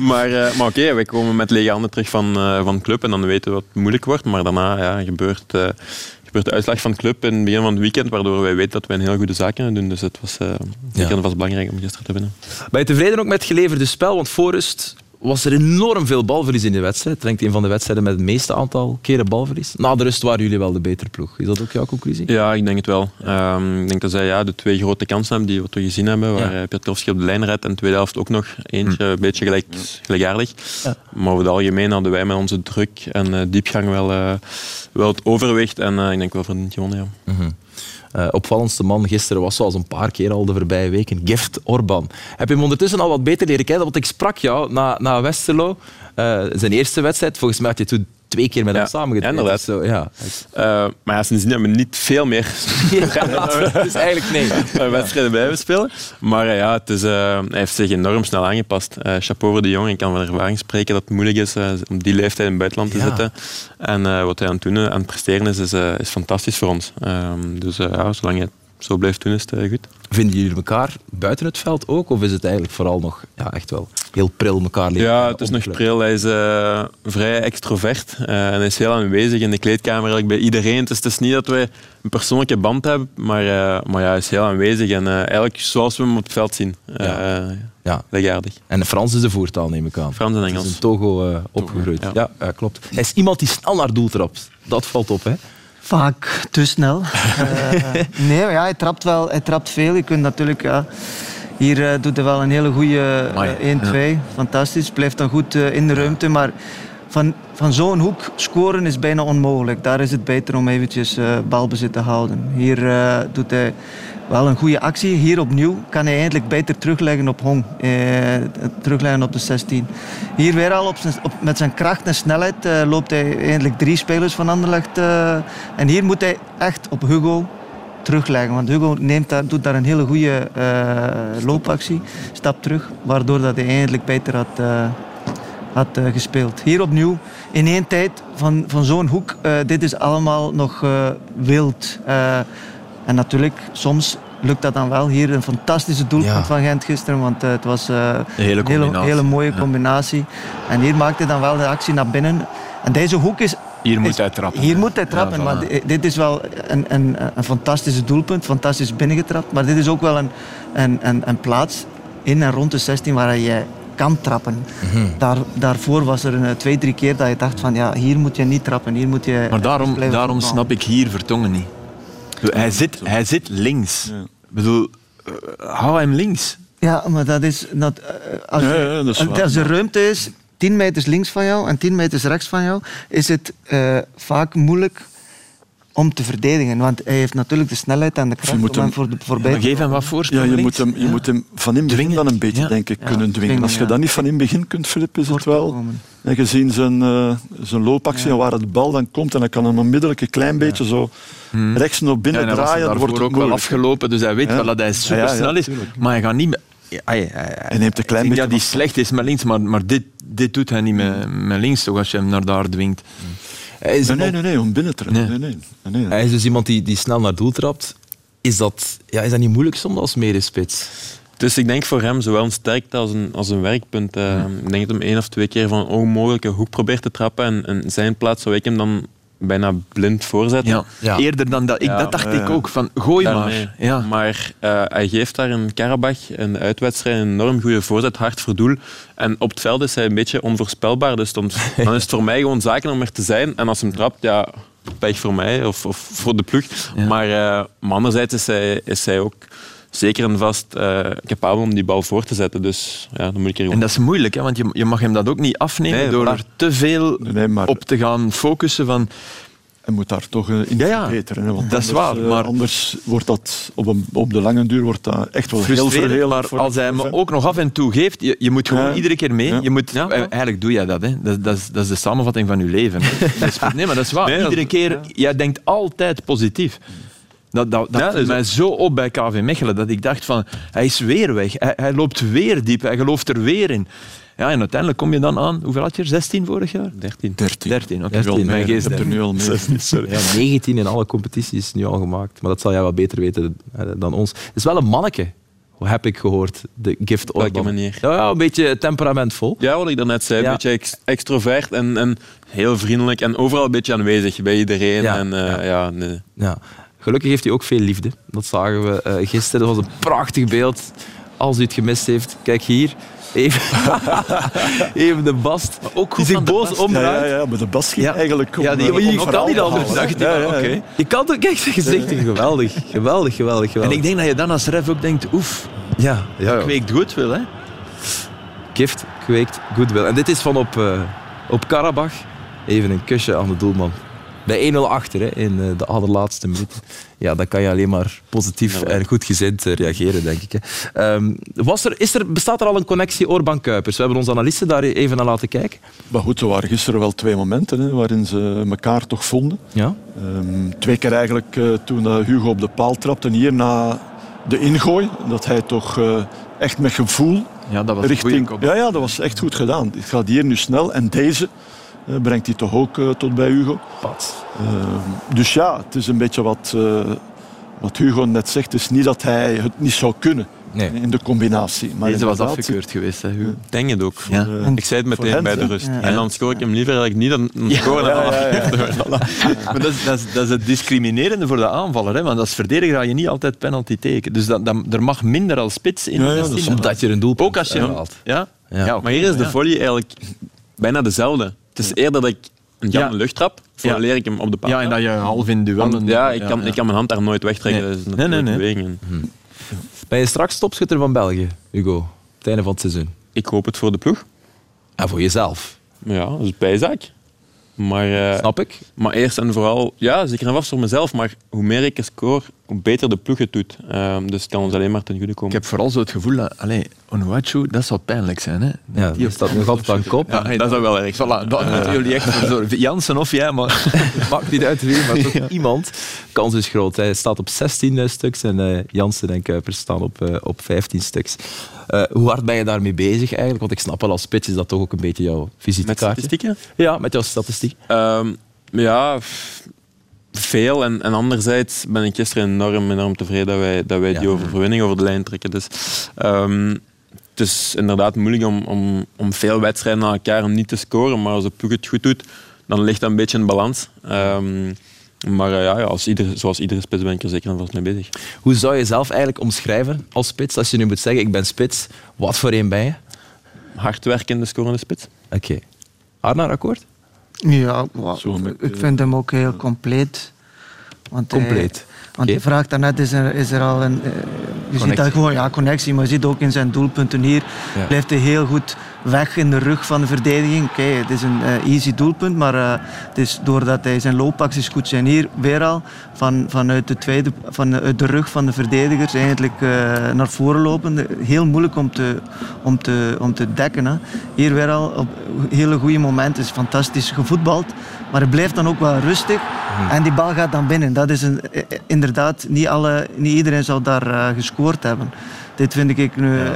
maar eh, maar oké, wij komen met lege handen terug van, eh, van de club en dan weten we het moeilijk wordt. Maar daarna ja, gebeurt, eh, gebeurt de uitslag van de club in het begin van het weekend, waardoor wij weten dat wij een heel goede zaak kunnen doen. Dus het was eh, zeker Ja. vast belangrijk om gisteren te winnen. Ben je tevreden ook met het geleverde spel? Want voor rust was er enorm veel balverlies in de wedstrijd. Het een van de wedstrijden met het meeste aantal keren balverlies. Na de rust waren jullie wel de betere ploeg. Is dat ook jouw conclusie? Ja, ik denk het wel. Ehm, ik denk dat zij ja, de twee grote kansen hebben die we gezien hebben, waar Ja. Piotrowski op de lijn redt en de tweede helft ook nog eentje, een beetje gelijk, gelijkaardig. Ja. Maar over het algemeen hadden wij met onze druk en eh, diepgang wel, eh, wel het overwicht en eh, ik denk wel verdiend gewonnen. Ja. Mhm. Eh, opvallendste man gisteren was zoals een paar keer al de voorbije weken, Gift Orban. Heb je hem ondertussen al wat beter leren kennen? Want ik sprak jou na, na Westerlo, eh, zijn eerste wedstrijd. Volgens mij had je toen twee keer met hem samengetraind. inderdaad. Zo, ja. Eh, maar ja, sindsdien hebben we niet veel meer dus eigenlijk nee. eh, wedstrijden blijven spelen. Maar eh, ja, het is, hij heeft zich enorm snel aangepast. Eh chapeau voor de jongen. Ik kan van ervaring spreken dat het moeilijk is om die leeftijd in het buitenland te zitten. En wat hij aan het doen, aan het presteren is, is, is fantastisch voor ons. Ehm, dus ja, zolang het zo blijft doen, is het goed. Vinden jullie elkaar buiten het veld ook? Of is het eigenlijk vooral nog ja, echt wel heel pril elkaar leren Ja, het is nog de pril. Hij is eh, vrij extrovert eh, en hij is heel aanwezig in de kleedkamer eigenlijk bij iedereen. Het is, het is niet dat wij een persoonlijke band hebben, maar, eh, maar ja, hij is heel aanwezig en eh, eigenlijk zoals we hem op het veld zien. Eh Ja. Ja. Legaardig. En Frans is de voertaal, neem ik aan. Frans en Hij Engels. is in Togo eh, opgegroeid. Ja. ja. Ja, klopt. Hij is iemand die snel naar doel trapt. Dat valt op, hè? Vaak te snel. uh, nee, ja, hij trapt wel, hij trapt veel. Je kunt natuurlijk, ja, hier uh, doet hij wel een hele goede uh, 1-2. Ja. Fantastisch, blijft dan goed in de ruimte. Maar van, van zo'n hoek scoren is bijna onmogelijk. Daar is het beter om eventjes balbezit te houden. Hier doet hij wel een goede actie. Hier opnieuw kan hij eindelijk beter terugleggen op Hong. Eh, terugleggen op de 16. Hier weer al op zijn, op, met zijn kracht en snelheid eh, loopt hij eindelijk drie spelers van Anderlecht. En hier moet hij echt op Hugo terugleggen. Want Hugo neemt daar, doet daar een hele goede uh, loopactie. Stap terug, waardoor dat hij eindelijk beter had, uh, had uh, gespeeld. Hier opnieuw, in één tijd van, van zo'n hoek. dit is allemaal nog wild. En natuurlijk, soms lukt dat dan wel. Hier een fantastische doelpunt ja. van Gent gisteren, want het was een hele, hele, hele mooie combinatie. En hier maakt hij dan wel de actie naar binnen. En deze hoek is... Hier moet hij trappen. Hier moet hij trappen, ja, maar dit is wel een, een, een fantastische doelpunt, fantastisch binnengetrapt. Maar dit is ook wel een, een, een, een plaats in en rond de 16 waar jij kan trappen. -hmm. Daar, daarvoor was er een, twee, drie keer dat je dacht van ja, hier moet je niet trappen, hier moet je... Maar daarom, daarom snap ik hier Vertongen niet. Hij zit, hij zit links. Ja. Ik bedoel, uh, hou hem links. Ja, maar dat is... Dat, als, ja, ja, dat is als er ruimte is, 10 meters links van jou en 10 meters rechts van jou, is het uh, vaak moeilijk om te verdedigen. Want hij heeft natuurlijk de snelheid en de kracht om hem voor de voorbij ja, Geef hem wat voorsprong. Ja, je, moet hem, je moet hem van in het begin dan een beetje denk ik, kunnen dwingen. Als je dat niet van in het begin kunt, Filip, is het wel... En gezien zijn, uh, zijn loopactie en waar het bal dan komt, en dan kan hem onmiddellijk een klein beetje zo hmm. rechts naar binnen ja, draaien. Dat wordt ook wel afgelopen, dus hij weet wel dat hij super snel is. Maar hij gaat niet meer... Hij, hij, neemt een klein beetje... Ja, die slecht is met links, maar, maar dit, dit doet hij niet met, met links, toch, als je hem naar daar dwingt. Hmm. Hij is nee, nee, nee, om binnen te nee. Nee, nee, nee. Hij is dus iemand die, die snel naar doel trapt. Is dat, ja, is dat niet moeilijk soms als medespits? Dus ik denk voor hem zowel een sterkte als een, als een werkpunt. Uh, Ik denk dat hem één of twee keer van een onmogelijke hoek probeert te trappen. En, en zijn plaats zou ik hem dan bijna blind voorzetten. Ja. Eerder dan dat. Ik, dat dacht ik ook, van gooi maar. Ja. Maar uh, hij geeft daar een Karabach in de uitwedstrijd een enorm goede voorzet, hard voor doel. En op het veld is hij een beetje onvoorspelbaar. Dus dan, dan is het voor mij gewoon zaken om er te zijn. En als hij hem trapt, ja, pech voor mij of, of voor de ploeg. Maar, uh, maar anderzijds is hij, is hij ook zeker en vast uh, capabel om die bal voor te zetten. Dus ja, dan moet ik er En dat is moeilijk, hè? want je, je mag hem dat ook niet afnemen nee, door er te veel nee, maar... op te gaan focussen van... En moet daar toch in ja, ja. verbeteren. Want dat anders, is waar. Eh, maar anders wordt dat op, een, op de lange duur wordt dat echt wel heel vervelend. Maar als hij hem ook nog af en toe geeft, je, je moet gewoon ja. iedere keer mee. Je moet, ja, eigenlijk doe jij dat. Hè. Dat, dat, is, dat is de samenvatting van je leven. nee, maar dat is waar. Nee, iedere keer, jij denkt altijd positief. Dat, dat, dat ja, mij zo op bij KV Mechelen dat ik dacht van, hij is weer weg. Hij, hij, loopt weer diep. Hij gelooft er weer in. Ja, en uiteindelijk kom je dan aan, hoeveel had je 16 vorig jaar? 13. 13, 13 oké. Okay. Mijn geest er nu al mee. Sorry. Ja, 19 in alle competities nu al gemaakt. Maar dat zal jij wel beter weten dan ons. Het is wel een manneke, heb ik gehoord. De gift Op welke manier? Ja, ja, een beetje temperamentvol. Ja, wat ik daarnet zei. Een beetje ex extrovert en, en heel vriendelijk. En overal een beetje aanwezig bij iedereen. Ja. En, uh, ja. nee. ja. Gelukkig heeft hij ook veel liefde. Dat zagen we uh, gisteren. Dat was een prachtig beeld. Als u het gemist heeft, kijk hier. Even, even de bast. Maar ook goed die zich boos omdraait. Ja, ja, ja, maar de bast ging ja. eigenlijk Ja, die, je, je kan niet anders. Dacht ja, ja, okay. Je kan toch, kijk, zijn gezicht. Geweldig, geweldig, geweldig, geweldig. En ik denk dat je dan als ref ook denkt, oef, ja, ja, kweekt goodwill, hè? Gift kweekt goodwill. En dit is van op, uh, op Karabach. Even een kusje aan de doelman bij 1-0 achter hè, in eh, de allerlaatste minuut. Ja, dan kan je alleen maar positief en goedgezind eh, reageren, denk ik. Hè. Um, was er, is er, bestaat er al een connectie Orban-Kuipers? We hebben onze analisten daar even naar laten kijken. Maar goed, er waren gisteren wel twee momenten hè, waarin ze elkaar toch vonden. Ja. Um, twee keer eigenlijk uh, toen Hugo op de paal trapte, hier na de ingooi. Dat hij toch uh, echt met gevoel ja, dat was richting... Ja, ja, dat was echt goed gedaan. Het gaat hier nu snel. En deze brengt hij toch ook uh, tot bij Hugo. Uh, dus ja, het is een beetje wat, wat Hugo net zegt. Het is niet dat hij het niet zou kunnen. Nee. In de combinatie. Maar Deze was afgekeurd geweest, hè, Hugo. Denk het ook. Ja. ik zei het meteen bij de rust. Ja. En dan scoor ik hem liever eigenlijk niet dan scoren ja, ja, ja, Maar dat is, dat, is, dat is het discriminerende voor de aanvaller. Hè? Want als verdediger ga je niet altijd penalty tekenen. Dus dat, dat, er mag minder als spits in ja, ja, Omdat je een doelpunt Ook als je haalt. Ja? Ja. Maar hier is de volley eigenlijk bijna dezelfde. Het is eerder dat ik een jam een luchttrap, leer ik hem op de paal. Ja, en dat je half in duellen... Ja, ik kan, Ik kan mijn hand daar nooit wegtrekken. Nee. Dat is nee, nee, nee. Beweging. Hm. Ben je straks topschutter van België, Hugo? Op het einde van het seizoen? Ik hoop het voor de ploeg. En voor jezelf? Ja, dat is bijzaak. Maar, uh, Snap ik. Maar eerst en vooral, ja, zeker en vast voor mezelf, maar hoe meer ik score, hoe beter de ploeg het doet. Uh, dus het kan ons alleen maar ten goede komen. Ik heb vooral zo het gevoel dat, allez, Onuachu, dat zou pijnlijk zijn. Hè? Ja, die staat nog altijd aan kop. Ja, dat is wel erg. Voilà, dat uh, jullie echt voor Jansen of jij, maar maakt niet uit wie, maar toch iemand. Kans is groot. Hij staat op 16 stuks en uh, Jansen en Kuipers staan op, uh, op 15 stuks. Uh, hoe hard ben je daarmee bezig eigenlijk? Want ik snap wel, als spits is dat toch ook een beetje jouw visitekaartje. Met statistieken? Ja, met jouw statistiek. Um, ja, veel. En, en anderzijds ben ik gisteren enorm, enorm tevreden dat wij, dat wij die overwinning over de lijn trekken. Dus, um, het is inderdaad moeilijk om, om, om veel wedstrijden na elkaar niet te scoren. Maar als de ploeg het goed doet, dan ligt dat een beetje in balans. Um, maar uh, ja, als ieder, zoals iedere spits ben ik er zeker en vast mee bezig. Hoe zou je jezelf eigenlijk omschrijven als spits? Als je nu moet zeggen, ik ben spits, wat voor een ben je? Hardwerkende, scorende spits. Oké. Okay. Arnaar, akkoord? Ja, ik vind hem ook heel compleet. Want compleet? Want je vraagt daarnet, is er, is er al een... Eh, je ziet dat gewoon, ja, connectie, maar je ziet ook in zijn doelpunten hier, blijft hij heel goed weg in de rug van de verdediging. Oké, het is een uh, easy doelpunt, maar uh, het is doordat hij zijn loopacties goed zijn hier, weer al van, vanuit, de tweede, vanuit de rug van de verdedigers eigenlijk uh, naar voren lopen. Heel moeilijk om te, om te, om te dekken. Hè. Hier weer al op hele goede momenten, is fantastisch gevoetbald, maar hij blijft dan ook wel rustig hmm. en die bal gaat dan binnen. Dat is een, inderdaad, niet, alle, niet iedereen zal daar gescoord hebben. Dit vind ik nu, uh,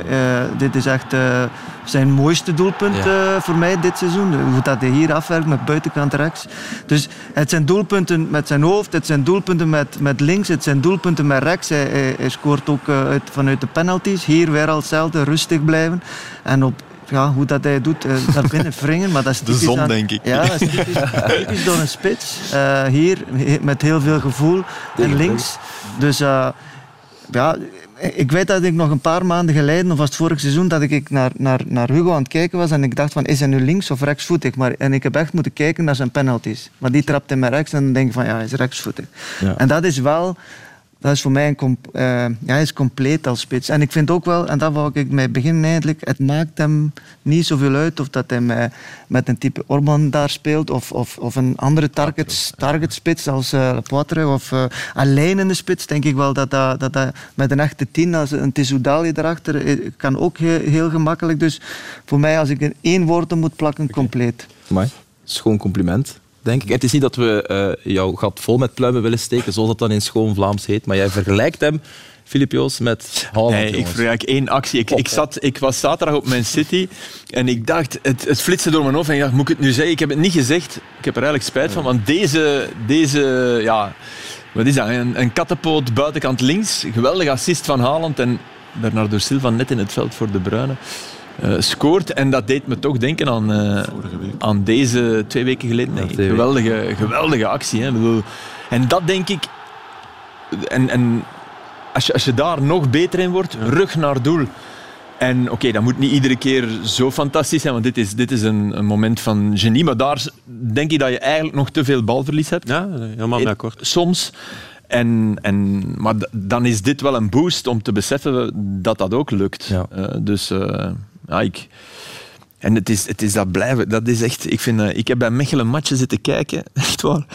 dit is echt uh, zijn mooiste doelpunt voor mij dit seizoen. Hoe dat hij hier afwerkt met buitenkant rechts. Dus het zijn doelpunten met zijn hoofd, het zijn doelpunten met, met links, het zijn doelpunten met rechts. Hij, hij, hij scoort ook uit, vanuit de penalties. Hier weer al hetzelfde, rustig blijven. En op ja, hoe dat hij doet, uh, daar binnen wringen. Maar dat is de zon, denk ik. Ja, dat is typisch, door een spits. Uh, hier, met heel veel gevoel. En links. Dus uh, ja, ik weet dat ik nog een paar maanden geleden, of was het vorig seizoen, dat ik naar, naar, naar Hugo aan het kijken was en ik dacht van, is hij nu links of rechtsvoetig? Maar, en ik heb echt moeten kijken naar zijn penalties. Maar die trapt in mijn rechts en dan denk ik van, ja, hij is rechtsvoetig. Ja. En dat is wel dat is voor mij een uh, ja, hij is compleet als spits. En ik vind ook wel, en dat wou ik mee beginnen eigenlijk, het maakt hem niet zoveel uit of dat hij met, met een type Orban daar speelt of, of, of een andere target, target spits als uh, Poitre of uh, alleen in de spits, denk ik wel dat dat, dat, dat met een echte tien, als een Tissoudali erachter, kan ook heel, heel, gemakkelijk. Dus voor mij, als ik in één woord moet plakken, compleet. Mooi. Schoon compliment denk ik. Het is niet dat we uh, jouw gat vol met pluimen willen steken, zoals dat dan in schoon Vlaams heet, maar jij vergelijkt hem Filip Joos met. Nee, ik vergelijk één actie. Ik, ik, zat, ik was zaterdag op mijn City en ik dacht, het, het flitste door mijn hoofd en ik dacht, moet ik het nu zeggen? Ik heb het niet gezegd. Ik heb er eigenlijk spijt van, want deze, deze ja, wat is dat? Een, een kattenpoot buitenkant links, geweldige assist van Haaland en Bernardo Silva net in het veld voor de Bruyne. Uh, scoort. En dat deed me toch denken aan, uh, aan deze twee weken geleden. Ja, geweldige, geweldige actie. Hè. En dat denk ik. En, en als, je, als je daar nog beter in wordt, rug naar doel. En oké, okay, dat moet niet iedere keer zo fantastisch zijn, want dit is, dit is een, een, moment van genie. Maar daar denk ik dat je eigenlijk nog te veel balverlies hebt. Ja, helemaal mee akkoord. Soms. En, en, maar dan is dit wel een boost om te beseffen dat dat ook lukt. Ja. Uh, dus uh, ja, ik... En het is, het is dat blijven. Dat is echt, ik, vind, uh, ik heb bij Mechelen matchen zitten kijken. Echt waar.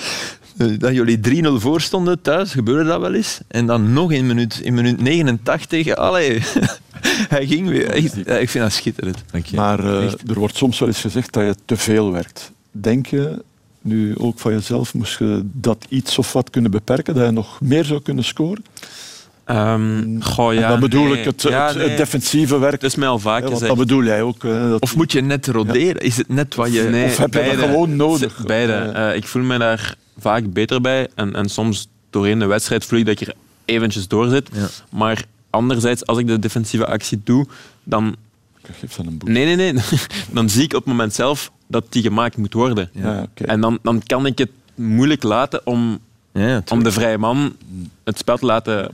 Dat jullie 3-0 voor stonden thuis, gebeurde dat wel eens. En dan nog in minuut, in minuut 89. Allee, hij ging weer. Echt, ik vind dat schitterend. Maar uh, er wordt soms wel eens gezegd dat je te veel werkt. Denk je nu ook van jezelf, moest je dat iets of wat kunnen beperken, dat je nog meer zou kunnen scoren? Um, goh, ja, dan bedoel ik het, het, defensieve werk. Dat is mij al vaak gezegd. Dat bedoel jij ook. of moet je net roderen? Is het net wat je... Nee, of heb je dat gewoon nodig? Beide. Uh, ik voel me daar vaak beter bij. En, en soms doorheen de wedstrijd voel ik dat ik er eventjes door zit. Maar anderzijds, als ik de defensieve actie doe, dan... Geef een boek. Nee, nee, nee. dan zie ik op het moment zelf dat die gemaakt moet worden. Ja, okay. En dan, dan kan ik het moeilijk laten om, om de vrije man het spel te laten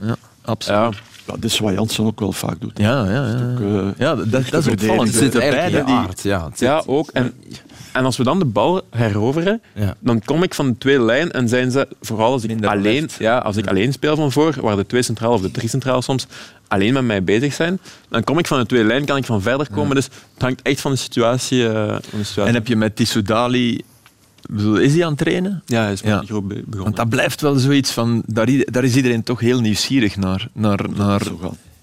absoluut. Ja. Ja, dat is wat Jansen ook wel vaak doet. Ja, ja, ja. Ook, uh, ja dat, dat is opvallend. Het zit er beide die aard. Ja, ja, ook. En, En als we dan de bal heroveren, Ja. dan kom ik van de tweede lijn en zijn ze, vooral als ik, Minder alleen, ja, als ik alleen speel van voor, waar de twee centraal of de drie centraal soms alleen met mij bezig zijn, dan kom ik van de tweede lijn, kan ik van verder komen. Dus het hangt echt van de situatie. eh, van de situatie. En heb je met Tissou Dali... ik bedoel, Is hij aan het trainen? ja, hij is met Ja. die groep be- begonnen. Want dat blijft wel zoiets van... Daar, is iedereen toch heel nieuwsgierig naar. naar, naar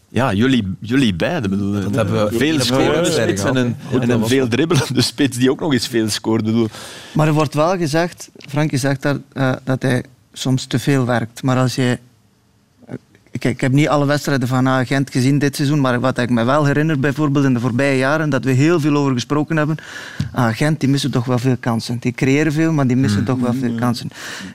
ja, jullie, jullie beiden. Bedoel, Dat hebben we veel scorende spits en een, hè. en een veel dribbelende spits die ook nog eens veel scoort. Bedoel. Maar er wordt wel gezegd, Frankie zegt daar, eh, dat hij soms te veel werkt. Maar als je... Kijk, ik heb niet alle wedstrijden van ah, Gent gezien dit seizoen, maar wat ik me wel herinner, bijvoorbeeld in de voorbije jaren, dat we heel veel over gesproken hebben. Ah, Gent, die missen toch wel veel kansen. Die creëren veel, maar die missen toch wel veel kansen.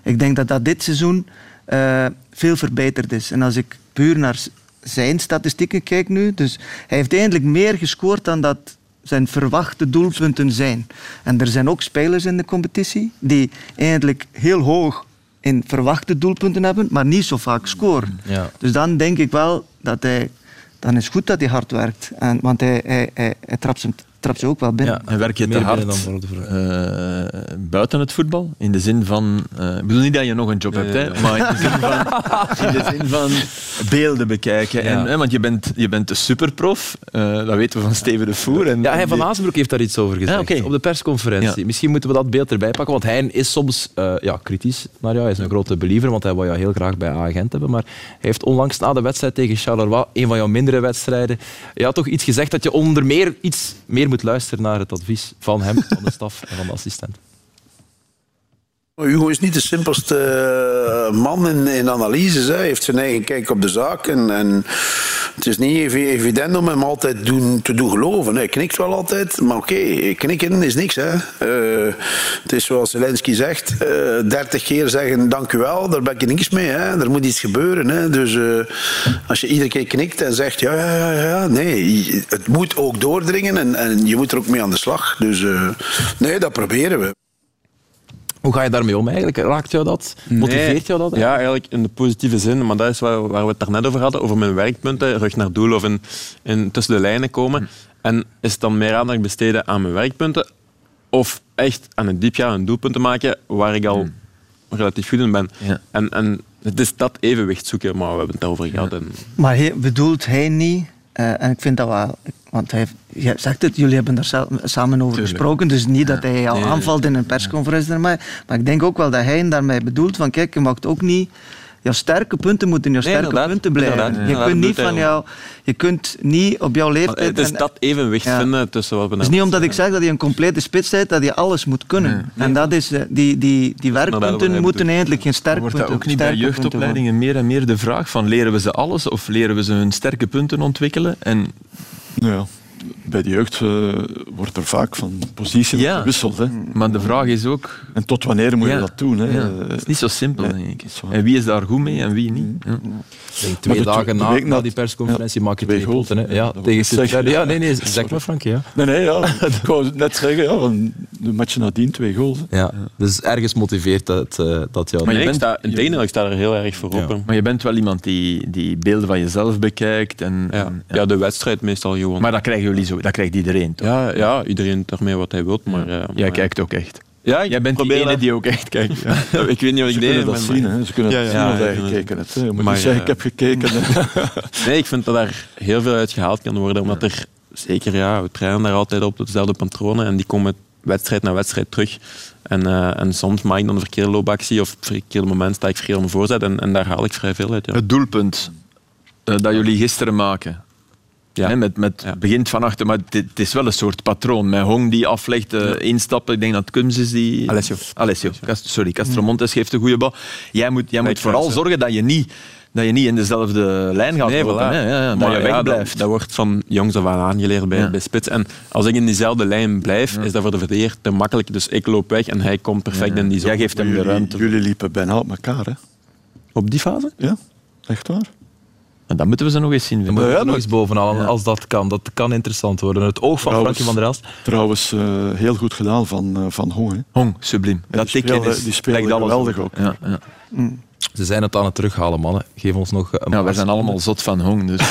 Ik denk dat dat dit seizoen eh, veel verbeterd is. En als ik puur naar zijn statistieken kijk nu, dus hij heeft eigenlijk meer gescoord dan dat zijn verwachte doelpunten zijn. En er zijn ook spelers in de competitie die eigenlijk heel hoog in verwachte doelpunten hebben, maar niet zo vaak scoren. Ja. Dus dan denk ik wel dat hij... Dan is het goed dat hij hard werkt. En, want hij, hij, hij, hij trapt, ze, trapt ze ook wel binnen. Ja. En werk je te Meer hard binnen dan voor de vrouw. eh, buiten het voetbal? In de zin van... eh, ik bedoel niet dat je nog een job Nee, hebt, nee, hè, nee. maar in de zin van, in de zin van beelden bekijken. En, hè, want je bent, je bent de superprof, eh, dat weten we van Steven de Voer. En, Ja, hij van Azenbroek heeft daar iets over gezegd op de persconferentie. Ja. Misschien moeten we dat beeld erbij pakken, want hij is soms eh, ja, kritisch naar jou. Hij is een grote believer, want hij wil jou heel graag bij Agent hebben. Maar hij heeft onlangs na de wedstrijd tegen Charleroi, een van jouw mindere wedstrijden, ja, toch iets gezegd dat je onder meer iets meer moet luisteren naar het advies van hem, van de staf en van de assistent. Hugo is niet de simpelste eh, man in, in analyses. Hij heeft zijn eigen kijk op de zaak. En, en het is niet evi- evident om hem altijd doen, te doen geloven. Hij knikt wel altijd, maar oké, knikken is niks. Hè. Eh, het is zoals Zelensky zegt, eh, dertig keer zeggen dank u wel, daar ben ik niks mee. Hè. Er moet iets gebeuren. Hè. Dus als je iedere keer knikt en zegt ja, ja, ja, ja, nee, het moet ook doordringen en, en je moet er ook mee aan de slag. Dus nee, dat proberen we. Hoe ga je daarmee om eigenlijk? Raakt jou dat? Motiveert Nee. jou dat? Ja, eigenlijk in de positieve zin. Maar dat is waar, waar we het daarnet over hadden, over mijn werkpunten, rug naar doel of in, in tussen de lijnen komen. En is het dan meer aandacht besteden aan mijn werkpunten of echt aan een diepgaand een doelpunt te maken waar ik al relatief goed in ben. Ja. En, en het is dat evenwicht zoeken, maar we hebben het daarover gehad. En, Maar hij, bedoelt hij niet, eh, en ik vind dat wel, want hij, jij zegt het, jullie hebben daar samen over gesproken, dus niet dat hij jou Nee. aanvalt in een persconferentie mij, maar ik denk ook wel dat hij daarmee bedoelt van kijk, je mag ook niet, jouw sterke punten moeten jouw Nee, sterke inderdaad. punten blijven. Inderdaad. Je Ja, kunt niet van jou, je kunt niet op jouw leeftijd... het is en- dat evenwicht Ja. vinden tussen wat we het is niet omdat ik zeg dat je een complete spits bent, dat je alles moet kunnen. En dat is, eh, die, die, die werkpunten moeten eigenlijk geen sterke Wordt punten dat ook niet bij jeugdopleidingen meer en meer de vraag van leren we ze alles of leren we ze hun sterke punten ontwikkelen? En Ja. Bij de jeugd eh, wordt er vaak van positie Ja. gewisseld. Hè. Maar de vraag is ook, En tot wanneer moet je dat doen? Hè? ja, het is niet zo simpel, nee, denk ik. En wie is daar goed mee en wie niet? Denk twee de- dagen na, week na na- die persconferentie maak je twee punten. Hè. Ja, tegen zeggen. Ja, nee, nee, zeg maar Frankie. Ja. Nee, nee, ja. ik wou net zeggen, ja, van de match nadien twee goals. hè. Ja, dus ergens motiveert dat, eh, dat jou. Maar je bent- sta, in tegendeel, ik sta er heel erg voor Ja. open. Maar je bent wel iemand die, die beelden van jezelf bekijkt. En, Ja. en- ja, de wedstrijd meestal gewoon. Maar dat krijgen jullie zo, dat krijgt iedereen toch? ja, ja, iedereen daarmee wat hij wil. Maar, eh, Jij maar- kijkt ook echt. Ja, ik Jij bent die probeer ene dat. die ook echt kijkt. Ja. Ik weet niet wat Ze ik kunnen deed. dat maar- zien, hè. ze kunnen Ja, dat ja, zien ja, hij ja. gekeken hebt. Je moet Maar, niet zeggen, ik heb gekeken. Nee, ik vind dat daar heel veel uit gehaald kan worden. Omdat er zeker, ja, we trainen daar altijd op dezelfde patronen. En die komen wedstrijd na wedstrijd terug. En, eh, en soms maak ik dan een verkeerde loopactie of op het verkeerde moment sta ik verkeerd op mijn voorzet. En, en daar haal ik vrij veel uit. Ja. Het doelpunt eh, dat jullie gisteren maken. Ja. Met, met Ja. begint van achter, maar het, is wel een soort patroon. Met Hong die aflegt, eh, instappen. Ik denk dat Kums is die... Alessio. Alessio. Cast- sorry, Castromontes geeft een goede bal. Jij moet, jij moet vooral zorgen dat je niet, dat je niet in dezelfde lijn gaat Nee, lopen. hè. Ja, ja, dat je ja, wegblijft. Dat, dat wordt van jongs af aan aangeleerd bij, Ja. bij Spits. En als ik in diezelfde lijn blijf, is dat voor de verdediger te makkelijk. Dus ik loop weg en hij komt perfect in die zone. Jij geeft hem de jullie, ruimte. jullie liepen bijna op elkaar. Hè. Op die fase? Ja, echt waar. En dat moeten we ze nog eens zien. Je Ja, nog eens bovenal, Ja. als dat kan. Dat kan interessant worden. Het oog van Trouwens- Frankie van der Elst. Trouwens, eh, heel goed gedaan van, eh, van Hong. Hè. Hong, subliem. Ja, dat die tikje is, die speelde geweldig ook. Ja, ja. Ze zijn het aan het terughalen, mannen. Geef ons nog een ja, wij zijn allemaal zot van Hong. Dus.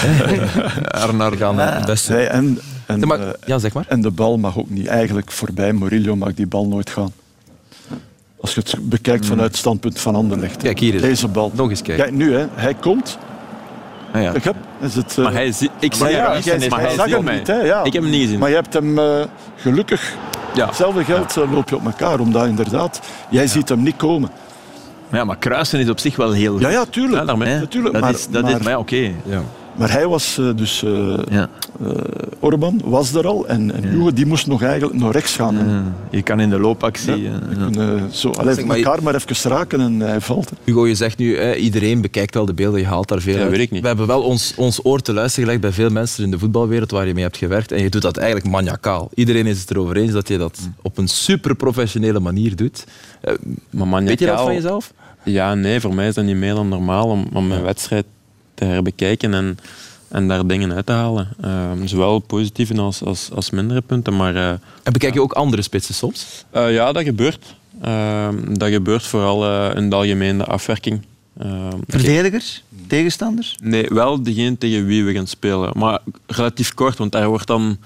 Arnar We gaan het beste. En, En, eh, ja, zeg maar. en de bal mag ook niet eigenlijk voorbij. Murillo mag die bal nooit gaan. Als je het bekijkt vanuit het standpunt van Anderlecht. Kijk, hier is Deze bal. Nog eens kijken. Kijk, nu, hè. hij komt. Ah, ja. Ik heb, is het, eh, Maar hij zie, ik zie ja, hem niet, maar hij zag hem niet, hè, ja. Ik heb hem niet gezien. Maar je hebt hem eh, gelukkig. Ja. Hetzelfde geld eh, loop je op elkaar, omdat inderdaad, jij ziet hem niet komen. Ja, maar kruisen is op zich wel heel Ja, ja, tuurlijk. Ja, daarmee. Natuurlijk, dat maar- is, dat maar- is, maar ja, oké. Ja. Maar hij was eh, dus, eh Ja. eh, Orban was er al en, en Hugo die moest nog eigenlijk naar rechts gaan. Je kan in de loopactie... ja, zo, allee, Zeg maar, je- elkaar maar even raken en hij valt. hè. Hugo, je zegt nu, hè, iedereen bekijkt wel de beelden, je haalt daar veel Ja, uit. weet ik niet. We hebben wel ons, ons oor te luisteren gelegd bij veel mensen in de voetbalwereld waar je mee hebt gewerkt. En je doet dat eigenlijk maniacaal. Iedereen is het erover eens dat je dat op een super professionele manier doet. Eh, Maar maniacaal, weet je dat van jezelf? Ja, nee, voor mij is dat niet meer dan normaal om, om mijn wedstrijd te herbekijken en, en daar dingen uit te halen. Ehm, zowel positieve als, als, als mindere punten. Maar eh, En bekijk je ook andere spitsen soms? eh, ja, dat gebeurt. Ehm, dat gebeurt vooral eh, in de algemene afwerking. Ehm, Verdedigers, tegenstanders. nee, wel degene tegen wie we gaan spelen. Maar relatief kort, want daar wordt dan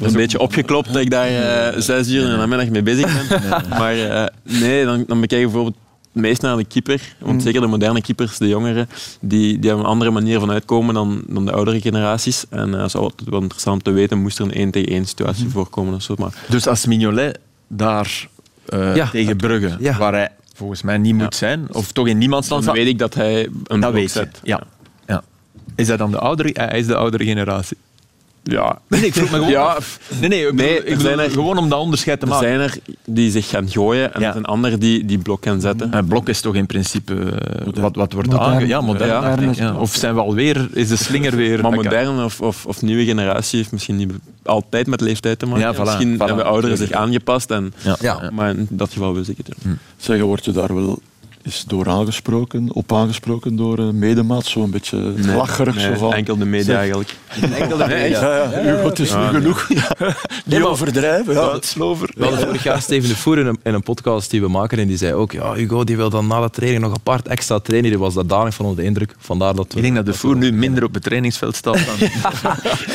een beetje opgeklopt dat ik daar zes uur in de namiddag mee bezig ben. Maar eh, nee, dan, dan bekijk je bijvoorbeeld meest naar de keeper. Want zeker de moderne keepers, de jongeren, die, die hebben een andere manier van uitkomen dan, dan de oudere generaties. En dat is altijd wel interessant te weten, moest er een 1 tegen 1 situatie voorkomen of zo. Maar Dus als Mignolet daar eh, Ja. tegen Brugge, Ja. waar hij volgens mij niet moet zijn, of toch in niemands land dan weet ik dat hij een dat blok weet zet. Ja. Ja. Is hij dan de oudere? Hij is de oudere generatie. Ja. Nee, ik vroeg me gewoon Ja, af. Nee, nee, ik bedoel, Nee, ik er bedoel er- gewoon om dat onderscheid te Er maken. zijn er die zich gaan gooien en Ja. er zijn anderen die, die blok gaan zetten. Een blok is toch in principe eh, wat, wat wordt aange... Ja, modern. Ja. Of zijn we alweer... Is de slinger weer... Maar moderne of, of, of nieuwe generatie heeft misschien niet altijd met leeftijd te maken. Ja, voilà, misschien voilà. hebben ouderen zich aangepast. En, Ja. Ja. Maar in dat geval wist ik het. ja. Zeg, word je daar wel eens door aangesproken, op aangesproken door een medemaat? Zo een beetje lacherig. Nee, zo van, enkel de media eigenlijk. Enkel de media. Ja, ja, Hugo, het is nu genoeg. Niet overdrijven. Ja. Uitslover. We hadden vorig jaar Steven de Voer in een, in een podcast die we maken en die zei ook, ja, Hugo die wil dan na de training nog apart extra trainen. Die was daar danig van onder de indruk. Vandaar dat we... Ik denk dat de Voer nu minder op het trainingsveld staat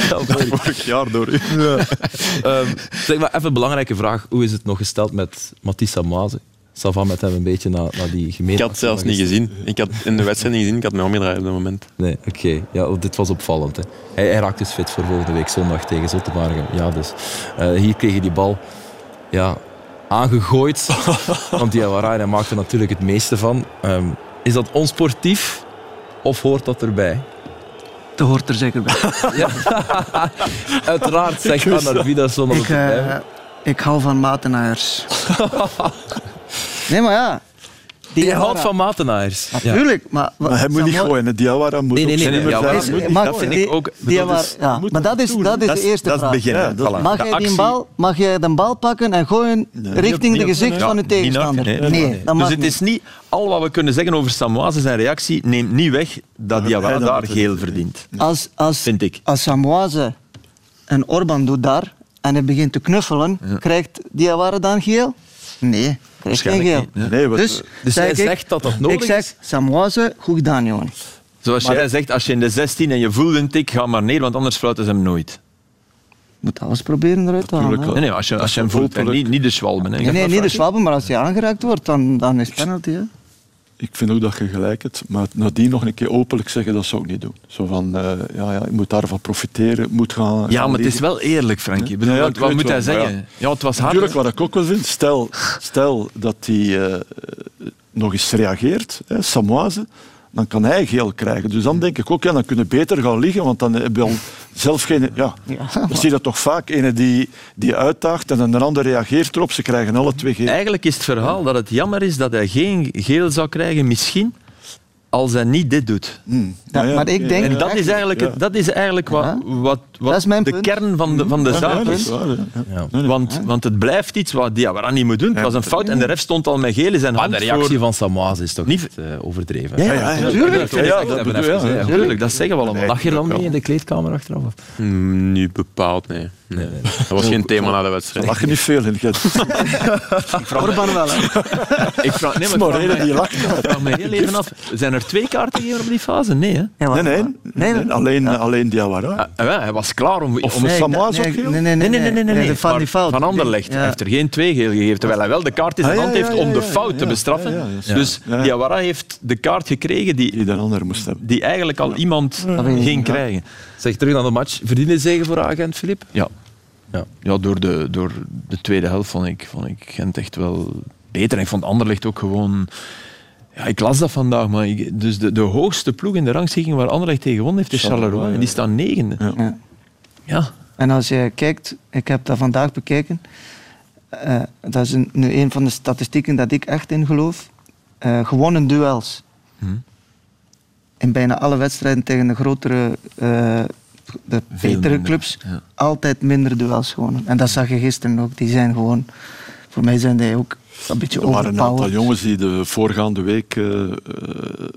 dan vorig jaar door u. Ehm, zeg maar even een belangrijke vraag. Hoe is het nog gesteld met Matisse Amaze? Savan met hem een beetje naar, naar die gemeente. Ik had het zelfs niet gezien. Ik had in de wedstrijd niet gezien. Ik had me omgedraaid op dat moment. Nee, oké. Ja, oh, dit was opvallend. Hè. Hij, hij raakt dus fit voor volgende week zondag tegen Zottewaardigem. Ja, dus eh, hier kreeg je die bal ja, aangegooid. want Diawara, hij maakte er natuurlijk het meeste van. Ehm, is dat onsportief of hoort dat erbij? Dat hoort er zeker bij. Uiteraard zegt Anna Vidason dat ik, hoort. ik hou van matenaars. Nee, maar ja. Die Je houdt van matenaars. Ja. Natuurlijk, maar... Maar hij moet niet gooien. hè. Diawara moet Nee, nee, nee, zijn nee, mag, dat vind ik ook- dus- ja, moet maar dat is, dat is Dat de is, eerste dat is vraag. het begin. Mag De jij die actie- bal, mag jij de bal pakken en gooien richting de gezicht van naar- tegenstander? nee, Nee, nee, nee. dat mag Dus het niet. is niet al wat we kunnen zeggen over Samoise zijn reactie neemt niet weg dat Diawara daar geel verdient. Als, als, Vind ik. als Samoise en Orban doet daar en hij begint te knuffelen, krijgt Diawara dan geel? Nee, krijgt geen geel. niet, Nee, wat, Dus, Dus ik, zegt dat dat nodig ik zeg, is? Samoise, goed gedaan, jongen. Zoals jij zegt, als je in de 16 en je voelt een tik, ga maar neer, want anders fluiten ze hem nooit. Moet alles proberen eruit te halen. Nee, nee, als je, als je hem voelt, en niet, niet de schwalben. Hè. Nee, nee, niet de Schwalben, maar als hij aangeraakt wordt, dan, dan is het penalty. Hè. Ik vind ook dat je gelijk hebt. Maar nadien nog een keer openlijk zeggen, dat zou ik niet doen. Zo van, eh, ja, ja, ik moet daarvan profiteren, moet gaan... Ja, gaan maar het is wel eerlijk, Frankie. Ja, ja, wat, moet hij wel, zeggen? Ja. het was hard. Natuurlijk, wat ik ook wel vind, stel, stel dat hij eh, nog eens reageert, hè, Samoise, dan kan hij geel krijgen. Dus dan denk ik ook, ja, dan kunnen beter gaan liggen, want dan heb je al zelf geen... Ja, zie je dat toch vaak, ene die, die uitdaagt en een ander reageert erop, ze krijgen alle twee geel. Eigenlijk is het verhaal dat het jammer is dat hij geen geel zou krijgen, misschien, als hij niet dit doet. Hmm. Ja, ja, maar ik denk- En dat is eigenlijk, het- dat is eigenlijk wat, wat, wat Dat is mijn de punt. kern van de, van de zaak is. waar. Nee, nee. Want, want het blijft iets wat Diawara niet moet doen. Het was een fout en de ref stond al met geel in zijn Maar hand de reactie voor... van Samoise is toch Niet- eh, overdreven? Ja, ja, ja, ja, tuurlijk. Ja, ja, dat dat zeggen we allemaal. Lach je dan mee in de kleedkamer achteraf? of? Mm, Niet bepaald, nee. nee. Dat was geen thema na de wedstrijd. Lach je niet veel in Gent. Orban wel, hè. Ik vraag, nee, maar Morele die lacht. ik vraag me heel even af. Zijn er er twee kaarten gegeven op die fase? Nee, hè? Nee, nee, nee, nee, alleen, ja. alleen Diawara. Ja, hij was klaar om... Of om nee, Samoas nee? Nee, nee, nee. nee, nee, nee, nee, nee. van, die fout. van Anderlecht ja. heeft er geen twee geel gegeven, terwijl hij wel de kaart in zijn hand heeft om de fout te bestraffen. Dus Diawara heeft de kaart gekregen die, die, de ander moest hebben. die eigenlijk al iemand ging krijgen. Zeg terug aan de match. Verdiende zegen voor agent Filip? Ja. Ja, ja door, de, door de tweede helft vond ik, vond ik Gent echt wel beter. En ik vond Anderlecht ook gewoon... Ja, ik las dat vandaag, maar ik, dus de, de hoogste ploeg in de rangschikking waar Anderlecht tegen gewonnen heeft, is Charleroi. En die staan negende. Ja. ja. ja. En als je kijkt, ik heb dat vandaag bekeken, uh, dat is een, nu een van de statistieken dat ik echt in geloof. Uh, gewonnen duels. Hmm. In bijna alle wedstrijden tegen de grotere, uh, de betere clubs, ja. altijd minder duels gewonnen. En dat zag je gisteren ook. Die zijn gewoon, voor mij zijn die ook een beetje er waren een aantal jongens die de voorgaande week uh, uh,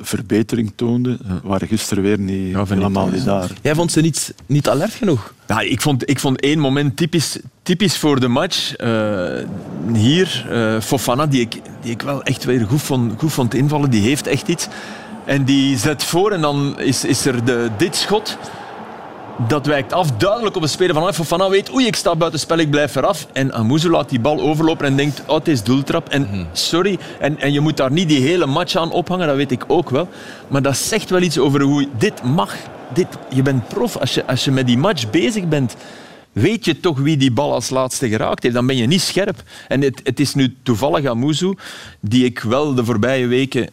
verbetering toonden. Ja. waren gisteren weer niet ja, helemaal niet daar. Jij vond ze niet, niet alert genoeg? Ja, ik, vond, ik vond één moment typisch, typisch voor de match. Uh, hier, Fofana, die ik, die ik wel echt weer goed vond, goed vond invallen. Die heeft echt iets. En die zet voor en dan is, is er de, dit schot dat wijkt af duidelijk op een speler van Af. Van weet, oei, ik sta buiten spel, ik blijf eraf. En Amuzu laat die bal overlopen en denkt, oh, het is doeltrap. En mhm. sorry, en, en je moet daar niet die hele match aan ophangen, dat weet ik ook wel. Maar dat zegt wel iets over hoe dit mag. Dit, je bent prof. Als je, als je met die match bezig bent, weet je toch wie die bal als laatste geraakt heeft. Dan ben je niet scherp. En het, het is nu toevallig Amuzu, die ik wel de voorbije weken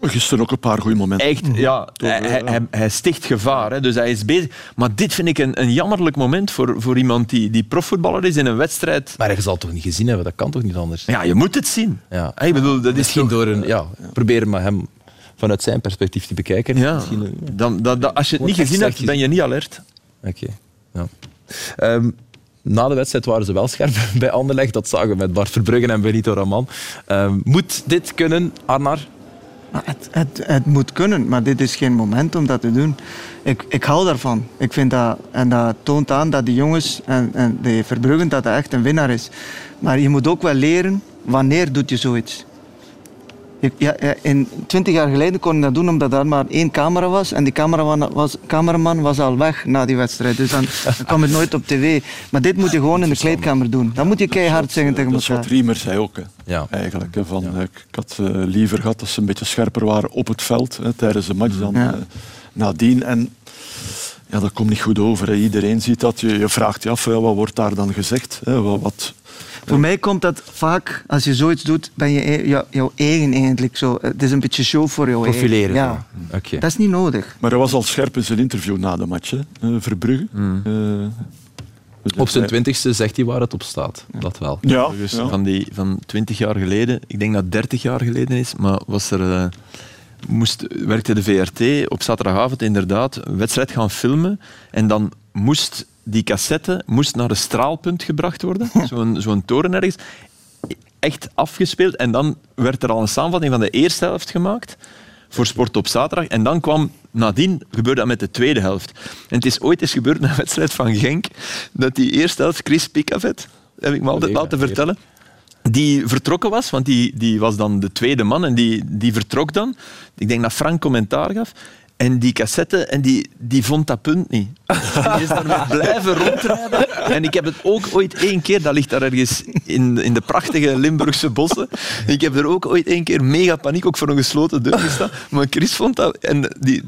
Gisteren ook een paar goede momenten. Echt, ja. Hij, hij, hij, sticht gevaar, hè, dus hij is bezig. Maar dit vind ik een, een jammerlijk moment voor, voor iemand die, die profvoetballer is in een wedstrijd. Maar je zal het toch niet gezien hebben? Dat kan toch niet anders? Ja, je moet het zien. Ja. Ik bedoel, dat Misschien is toch... door een... Ja, probeer maar hem vanuit zijn perspectief te bekijken. Ja. Dan, dat, dat, als je het niet gezien hebt, ben je niet alert. Oké, okay. ja. Um, na de wedstrijd waren ze wel scherp bij Anderlecht. Dat zagen we met Bart Verbruggen en Benito Raman. Um, moet dit kunnen, Arnar? Het, het, het, moet kunnen, maar dit is geen moment om dat te doen. Ik, ik hou daarvan. Ik vind dat, en dat toont aan dat die jongens en, en de Verbruggen dat dat echt een winnaar is. Maar je moet ook wel leren wanneer doet je zoiets. Ja, in 20 jaar geleden kon ik dat doen omdat er maar één camera was. En die cameraman was, cameraman was al weg na die wedstrijd. Dus dan, dan kwam het nooit op tv. Maar dit moet je gewoon in de kleedkamer doen. Dan moet je keihard zeggen tegen elkaar. Dat is wat Riemer zei ook. Hè. Ja. Eigenlijk, hè, van, ja. Ik had uh, liever gehad dat ze een beetje scherper waren op het veld hè, tijdens de match dan ja. uh, nadien. En ja, dat komt niet goed over. Hè. Iedereen ziet dat. Je, je vraagt je af, wat wordt daar dan gezegd? Hè? Wat, wat voor mij komt dat vaak, als je zoiets doet, ben je e- jou, jouw eigen eigenlijk zo. Het is een beetje show voor jou Profileren. Ja. Okay. Dat is niet nodig. Maar hij was al scherp in zijn interview na de match, hè? Uh, Verbrugge. Mm. Uh, op zijn twintigste zegt hij waar het op staat. Dat wel. Ja, dus Van, die, van twintig jaar geleden, ik denk dat dertig jaar geleden is, maar was er... Uh, moest, werkte de VRT op zaterdagavond inderdaad een wedstrijd gaan filmen en dan moest die cassette moest naar een straalpunt gebracht worden, zo'n zo'n toren ergens, echt afgespeeld. En dan werd er al een samenvatting van de eerste helft gemaakt voor Sport op zaterdag. En dan kwam nadien, gebeurde dat met de tweede helft. En het is ooit eens gebeurd na een wedstrijd van Genk, dat die eerste helft, Chris Picavet, heb ik me altijd laten vertellen, die vertrokken was, want die, die was dan de tweede man en die, die vertrok dan. Ik denk dat Frank commentaar gaf. En die cassette, en die, die vond dat punt niet. Die is daarmee blijven rondrijden. En ik heb het ook ooit één keer, dat ligt daar ergens in, in de prachtige Limburgse bossen. Ik heb er ook ooit één keer mega paniek, ook voor een gesloten deur gestaan. Maar Chris vond dat, en die,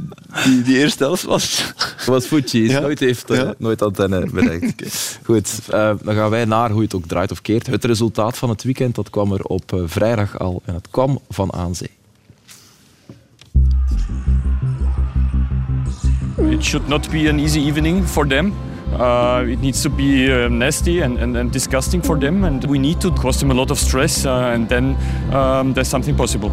die, die eerste helft was... was Fuji, ja. nooit heeft ja. nooit antenne bereikt. Goed, uh, dan gaan wij naar hoe het ook draait of keert. Het resultaat van het weekend, dat kwam er op vrijdag al. En het kwam van Aanzee. It should not be an easy evening for them. Uh, it needs to be uh, nasty and, and, and, disgusting for them, and we need to cause them a lot of stress, uh, and then um, there's something possible.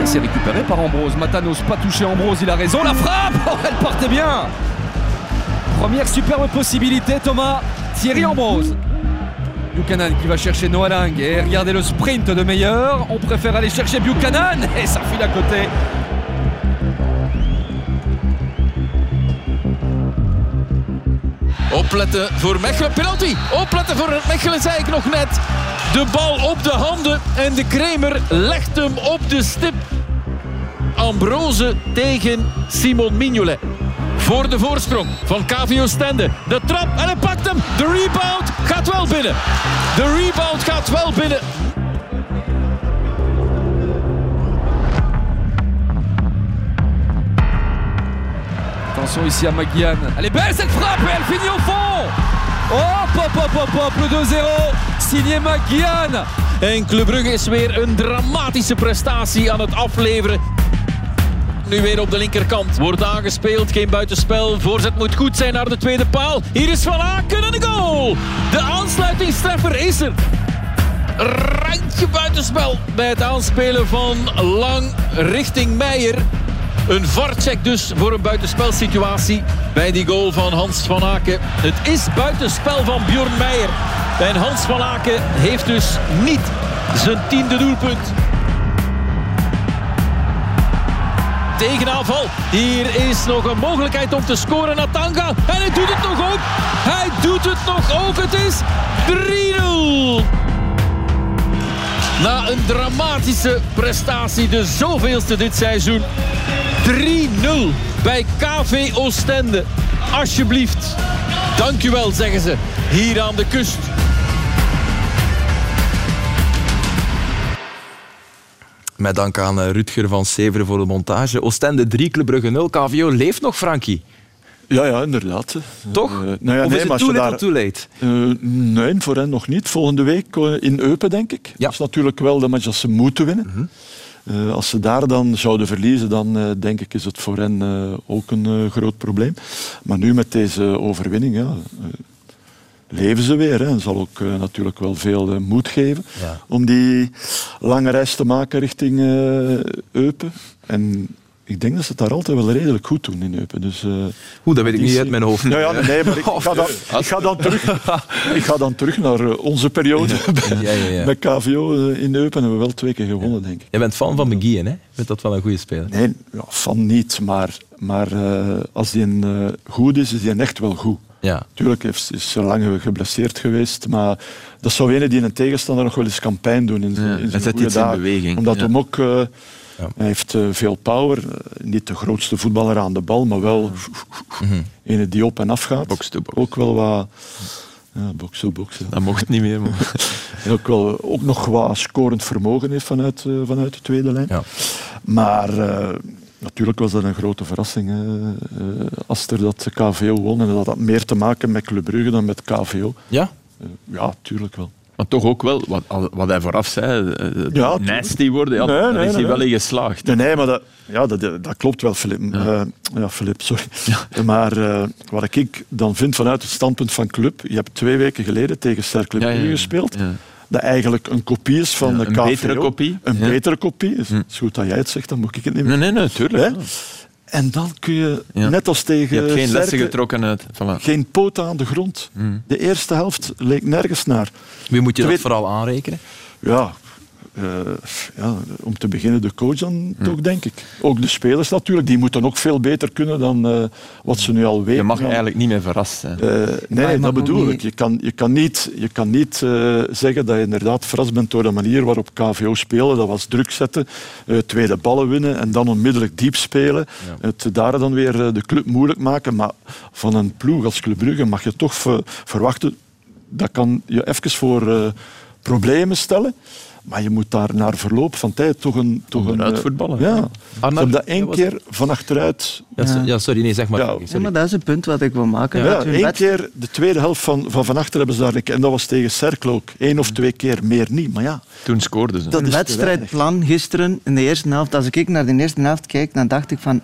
Et c'est récupéré par Ambrose. Matanos pas touché Ambrose, il a raison. La frappe, oh, elle partait bien. Première superbe possibilité, Thomas. Thierry Ambrose. Buchanan qui va chercher Noah Lang. Et regardez le sprint de meilleur. On préfère aller chercher Buchanan. Et ça file à côté. Opletten voor Mechelen. Penalty. Opletten voor Mechelen, zei ik nog net. De bal op de handen en de Kremer legt hem op de stip. Ambrose tegen Simon Mignolet. Voor de voorsprong van KVO Stende. De trap en hij pakt hem. De rebound gaat wel binnen. De rebound gaat wel binnen. Attention ici à Maguian. Elle est belle cette frappe et elle finit au fond. Hop, hop, hop, hop, hop. Le 2-0. Signé Maguian. En Club Brugge is weer een dramatische prestatie aan het afleveren. Nu weer op de linkerkant. Wordt aangespeeld, geen buitenspel. Voorzet moet goed zijn naar de tweede paal. Hier is Van Aken en de goal. De aansluitingstreffer is er. Randje buitenspel bij het aanspelen van Lang richting Meijer. Een varcheck dus voor een buitenspelsituatie bij die goal van Hans van Aken. Het is buitenspel van Bjorn Meijer. En Hans van Aken heeft dus niet zijn tiende doelpunt. Tegenaanval. Hier is nog een mogelijkheid om te scoren. Natanga. En hij doet het nog ook. Hij doet het nog ook. Het is 3-0. Na een dramatische prestatie, de zoveelste dit seizoen. 3-0 bij KV Oostende. Alsjeblieft. Dankjewel, zeggen ze. Hier aan de kust. Met dank aan eh, Rutger van Severen voor de montage. Oostende 3, Club Brugge 0. KVO leeft nog, Frankie. Ja, ja, inderdaad. Toch? Uh, nou ja, of nee, is het maar too daar- late? Eh, nee, voor hen nog niet. Volgende week eh, in Eupen, denk ik. Dat is natuurlijk wel de match dat ze moeten winnen. Eh, als ze daar dan zouden verliezen, dan eh, denk ik is het voor hen eh, ook een eh, groot probleem. Maar nu met deze overwinning, ja, eh, leven ze weer. Hè. Het zal ook eh, natuurlijk wel veel eh, moed geven Ja. om die lange reis te maken richting eh, Eupen. En ik denk dat ze het daar altijd wel redelijk goed doen in Eupen. Dus, Oeh, dat weet ik niet uit mijn hoofd. Nou ja, nee, maar ik, ga, dan, ik, ga dan terug, ik ga dan terug naar onze periode Ja, ja, ja. met KVO in Eupen. hebben we wel twee keer gewonnen, denk ik. Jij bent fan van McGeehan, hè? Vind dat wel een goede speler. Nee, van niet. Maar, maar als die een, goed is, is die echt wel goed. Ja. Tuurlijk is ze lang geblesseerd geweest, maar dat zou ene die een tegenstander nog wel eens kan pijn doen in zijn, Ja, in hij zijn zet goede iets in beweging, Omdat ja. hem ook... eh, Hij heeft eh, veel power. Eh, niet de grootste voetballer aan de bal, maar wel ene die op en af gaat. Box to box. Ook wel wat... Ja, box to box. ja. Dat mocht niet meer, man. En ook, wel, ook nog wat scorend vermogen heeft vanuit, vanuit de tweede lijn. Ja. Maar eh, natuurlijk was dat een grote verrassing. hè. Eh, als er dat KVO won. En dat had meer te maken met Club Brugge dan met KVO. Ja? Eh, ja, tuurlijk wel. Maar toch ook wel, wat, wat hij vooraf zei, eh, Ja, nasty worden, ja, Nee, daar nee, is hij nee. wel in geslaagd. Nee, nee maar dat, ja, dat, dat klopt wel, Filip. Ja, ja Filip, sorry. Maar eh, wat ik dan vind vanuit het standpunt van club... Je hebt twee weken geleden tegen Ja, ja, Brugge ja. gespeeld. Dat eigenlijk een kopie is van Ja, de een KVO. betere kopie. Een Ja. betere kopie. Het is goed dat jij het zegt, dan moet ik het niet meer. Nee, nee, nee, tuurlijk. Hè? ja. En dan kun je, Ja. net als Je tegen hebt geen lessen getrokken uit. Voilà. geen poot aan de grond. De eerste helft leek nergens naar. Wie moet je dat vooral aanrekenen? Ja, eh, ja, om te beginnen de coach dan toch, denk ik. Ook de spelers natuurlijk, die moeten ook veel beter kunnen dan eh, wat ze nu al weten. Je mag Dan- eigenlijk niet meer verrast zijn. Eh, nee, dat bedoel ook ik. Je kan, je kan niet, je kan niet zeggen dat je inderdaad verrast bent door de manier waarop KVO speelde. Dat was druk zetten, tweede ballen winnen en dan onmiddellijk diep spelen. Het daar dan weer de club moeilijk maken. Maar van een ploeg als Club Brugge mag je toch ver- verwachten... Dat kan je even voor problemen stellen. Maar je moet daar naar verloop van tijd toch een... Toch een Onderuit eh, voetballen. Ja. Hebben dat één keer van achteruit Ja, so- Ja. ja, sorry, nee, zeg maar. Ja. Sorry. Ja, maar dat is een punt wat ik wil maken. Ja, één keer de tweede helft van van, van achter hebben ze daar en dat was tegen Cercle ook. Eén of twee keer, meer niet. Maar ja, Toen scoorden ze. dat wedstrijdplan gisteren in de eerste helft. Als ik naar de eerste helft kijk, dan dacht ik van...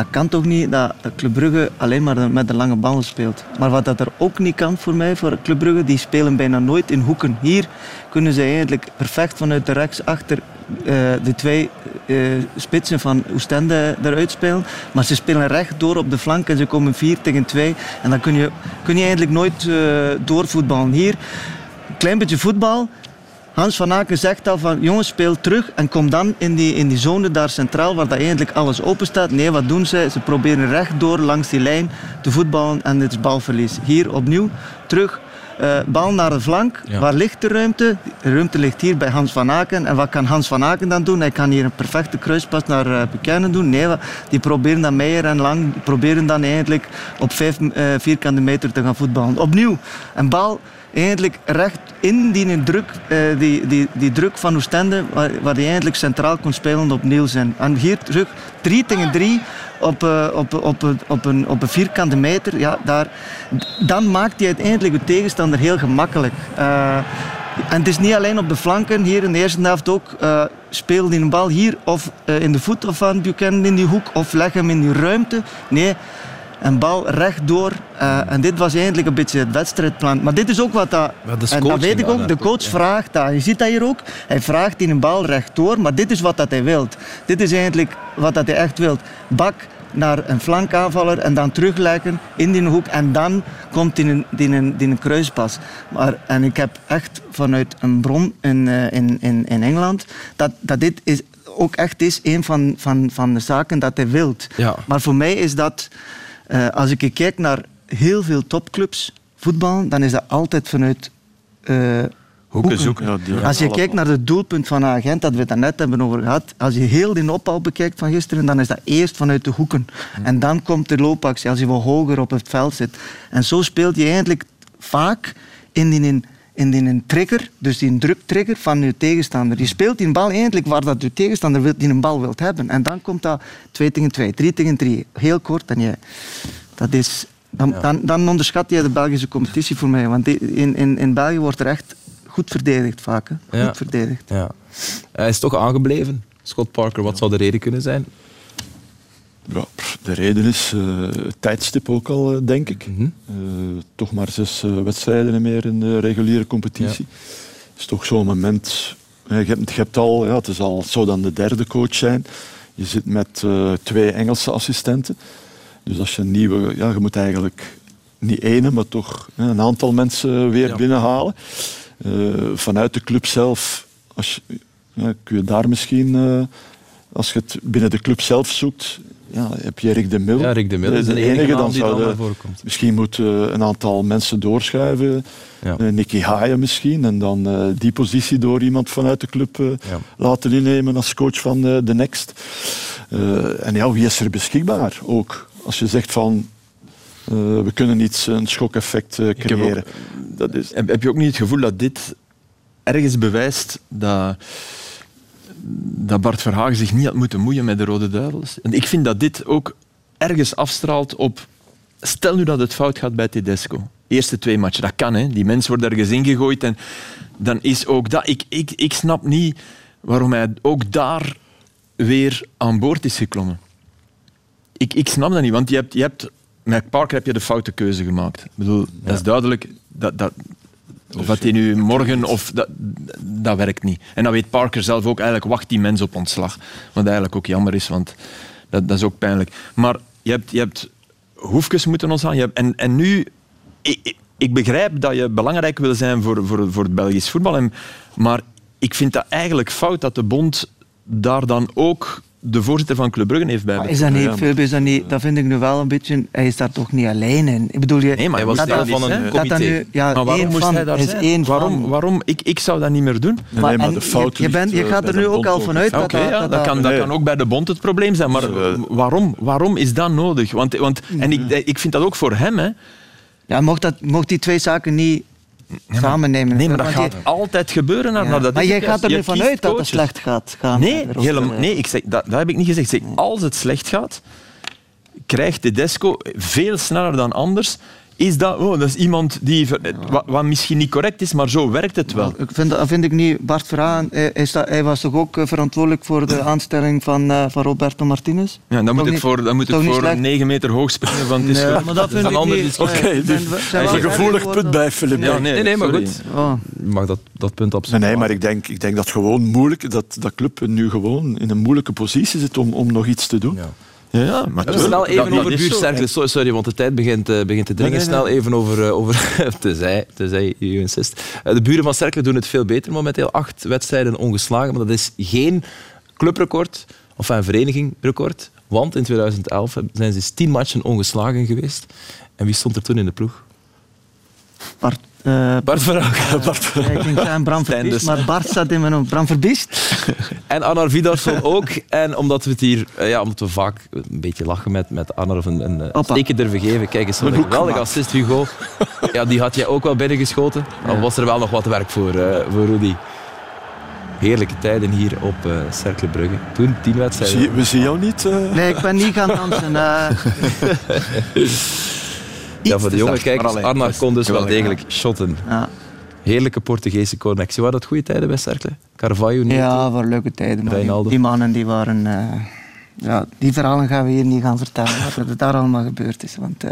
Dat kan toch niet dat Club Brugge alleen maar met de lange ballen speelt. Maar wat dat er ook niet kan voor mij, voor Club Brugge, die spelen bijna nooit in hoeken. Hier kunnen ze eigenlijk perfect vanuit de rechts achter eh, de twee eh, spitsen van Oostende eruit spelen. Maar ze spelen recht door op de flank en ze komen 4 tegen 2. En dan kun je, kun je eigenlijk nooit eh, doorvoetballen. Hier, een klein beetje voetbal. Hans van Aken zegt al van jongens speel terug en kom dan in die, in die zone daar centraal waar dat eigenlijk alles open staat. Nee, wat doen ze? Ze proberen rechtdoor langs die lijn te voetballen en het is balverlies. Hier opnieuw terug Uh, bal naar de flank. Waar ligt de ruimte? De ruimte ligt hier bij Hans van Aken. En wat kan Hans van Aken dan doen? Hij kan hier een perfecte kruispas naar uh, Buchanan doen. Nee, die proberen dan Meijer en Lang proberen dan eigenlijk op vijf uh, vierkante meter te gaan voetballen. Opnieuw, een bal eigenlijk recht in die druk, die, die, die druk van Oostende, waar, waar hij eigenlijk centraal kon spelen op Niels. En, hier terug, 3 tegen 3 op, uh, op, op, op, een, op een vierkante meter, ja, daar, dan maakt hij uiteindelijk de tegenstander heel gemakkelijk. Uh, en het is niet alleen op de flanken, hier in de eerste helft ook. Uh, speel die bal hier of in de voet van Buchanan in die hoek of leg hem in die ruimte. Nee, een bal rechtdoor. Uh, en dit was eigenlijk een beetje het wedstrijdplan. Maar dit is ook wat dat... en dat weet ik ook. De coach vraagt dat. Je ziet dat hier ook. Hij vraagt in een bal rechtdoor. Maar dit is wat dat hij wil. Dit is eigenlijk wat dat hij echt wil. Bak naar een flankaanvaller en dan terugleggen in die hoek. En dan komt in een, in een, in een kruispas. Maar, en ik heb echt vanuit een bron in, in, in, in Engeland dat, dat dit is, ook echt is een van, van, van de zaken dat hij wilt. Ja. Maar voor mij is dat... Uh, als ik kijk naar heel veel topclubs voetballen, dan is dat altijd vanuit uh, hoeken zoeken. Ja, als je kijkt naar het doelpunt van een agent, dat we het net hebben over gehad, als je heel die opbouw bekijkt van gisteren, dan is dat eerst vanuit de hoeken. En dan komt de loopactie als je wat hoger op het veld zit. En zo speelt je eigenlijk vaak in die... In, in die trigger, dus die druktrigger van je tegenstander. Je speelt die bal eigenlijk waar dat je tegenstander die een bal wilt hebben. En dan komt dat 2 tegen 2, 3 tegen 3. Heel kort. En je, dat is, dan, ja. dan, dan, onderschat je de Belgische competitie voor mij. Want in, in, in België wordt er echt goed verdedigd vaak. Hè. Goed ja. verdedigd. Ja. Hij is toch aangebleven, Scott Parker. Wat zou de reden kunnen zijn? Ja, de reden is uh, het tijdstip ook al, uh, denk ik. Mm -hmm. uh, toch maar zes wedstrijden meer in de reguliere competitie. Het ja. is toch zo'n moment... Je hebt, je hebt al, ja, het, is al, het zou dan de derde coach zijn. Je zit met twee Engelse assistenten. Dus als je een nieuwe... Ja, je moet eigenlijk niet ene, maar toch een aantal mensen weer ja. binnenhalen. vanuit de club zelf, als je, kun je daar misschien... als je het binnen de club zelf zoekt, ja, heb je Rick de Mil. Ja, Rick de Mil is de, de enige, enige dan die dan voorkomt. Misschien moet uh, een aantal mensen doorschuiven. Ja. Uh, Nicky Haaien misschien. En dan uh, die positie door iemand vanuit de club ja. laten innemen als coach van de Next. en ja, wie is er beschikbaar ook? Als je zegt van... we kunnen iets, een schokeffect creëren. Ook, dat is... heb, heb je ook niet het gevoel dat dit ergens bewijst dat dat Bart Verhagen zich niet had moeten moeien met de Rode Duivels. En ik vind dat dit ook ergens afstraalt op... Stel nu dat het fout gaat bij Tedesco. Eerste twee matchen, dat kan. Hè. Die mens wordt ergens ingegooid en dan is ook dat... Ik, ik, ik snap niet waarom hij ook daar weer aan boord is geklommen. Ik, ik snap dat niet, want je hebt, je hebt, met Parker heb je de foute keuze gemaakt. Ik bedoel, ja. dat is duidelijk. Dat, dat, of dat hij nu morgen of dat, dat werkt niet. En dan weet Parker zelf ook eigenlijk wacht die mens op ontslag. Wat eigenlijk ook jammer is, want dat, dat is ook pijnlijk. Maar je hebt, je hebt hoefjes moeten ontslaan. Je hebt, en, en nu, ik, ik begrijp dat je belangrijk wil zijn voor, voor, voor het Belgisch voetbal. En, maar ik vind dat eigenlijk fout dat de bond daar dan ook de voorzitter van Club Brugge heeft bij maar is dat niet, Philip, is dat niet, dat vind ik nu wel een beetje, hij is daar toch niet alleen in. Ik bedoel, je, nee, maar hij was deel van een comité. Nu, ja, maar waarom moest van, hij daar is zijn? Waarom, waarom? Ik, ik zou dat niet meer doen. Nee, maar, maar de fout je, je, bent, je gaat er nu ook al vanuit dat, okay, ja, dat, dat, kan, dat kan ook bij de bond het probleem zijn. Maar waarom, waarom is dat nodig? Want, want, en ik, ik vind dat ook voor hem. Hè. Ja, mocht, dat, mocht die twee zaken niet samen nemen. Nee, maar dat gaat altijd gebeuren. Ja. dat maar jij gaat er nu vanuit dat het slecht gaat gaan. Nee, helemaal, nee ik zeg, dat, dat heb ik niet gezegd. Ik zeg, als het slecht gaat, krijgt Tedesco veel sneller dan anders is dat, oh, dat is iemand die, wat, wat, misschien niet correct is, maar zo werkt het wel. Ik vind, dat vind ik niet. Bart Verhaan, hij, hij, was toch ook verantwoordelijk voor de aanstelling van, uh, van Roberto Martinez? Ja, dan moet ik voor, dan moet ik voor 9 meter hoog springen van het is nee, maar dat vind ik niet. Oké, okay, dus hij is een gevoelig punt bij Filip. Ja, nee, nee, maar goed. Oh. Mag dat, dat punt absoluut. Nee, maar ik denk, ik denk dat gewoon moeilijk, dat, dat club nu gewoon in een moeilijke positie zit om, om nog iets te doen. Ja. Ja, maar ja, snel even dat, over buurtcerkelen. Sorry, sorry, want de tijd begint, uh, begint te dringen. Nee, nee, nee. Snel even over, uh, over tezij, tezij you insist. Uh, de buren van Cerkelen doen het veel beter momenteel. Acht wedstrijden ongeslagen, maar dat is geen clubrecord of een verenigingrecord. Want in 2011 zijn ze tien matchen ongeslagen geweest. En wie stond er toen in de ploeg? Bart. Uh, Bart Verhaak. Uh, Bart. Ik denk zijn Bram Verbiest, dus. maar Bart staat in mijn naam. Bram Verbiest. en Annar Vidarsson ook. En omdat we het hier, uh, ja, omdat we vaak een beetje lachen met, met Annar of een, een steken durven geven. Kijk eens, een geweldige assist, Hugo. Ja, die had jij ook wel binnengeschoten. Al ja. was er wel nog wat werk voor, voor Rudy. Heerlijke tijden hier op uh, Cercle Brugge. Toen tien wedstrijden. Zie, we zien jou niet. Uh... Nee, ik ben niet gaan dansen. Ja, voor de jonge kijkers, Arnar kon dus wel degelijk shotten. Ja. Heerlijke Portugese connectie. Waren dat goede tijden bij Cercle? Carvalho niet? Ja, waren leuke tijden. Die, die, mannen die waren... Uh, ja, die verhalen gaan we hier niet gaan vertellen, wat er daar allemaal gebeurd is. Want uh,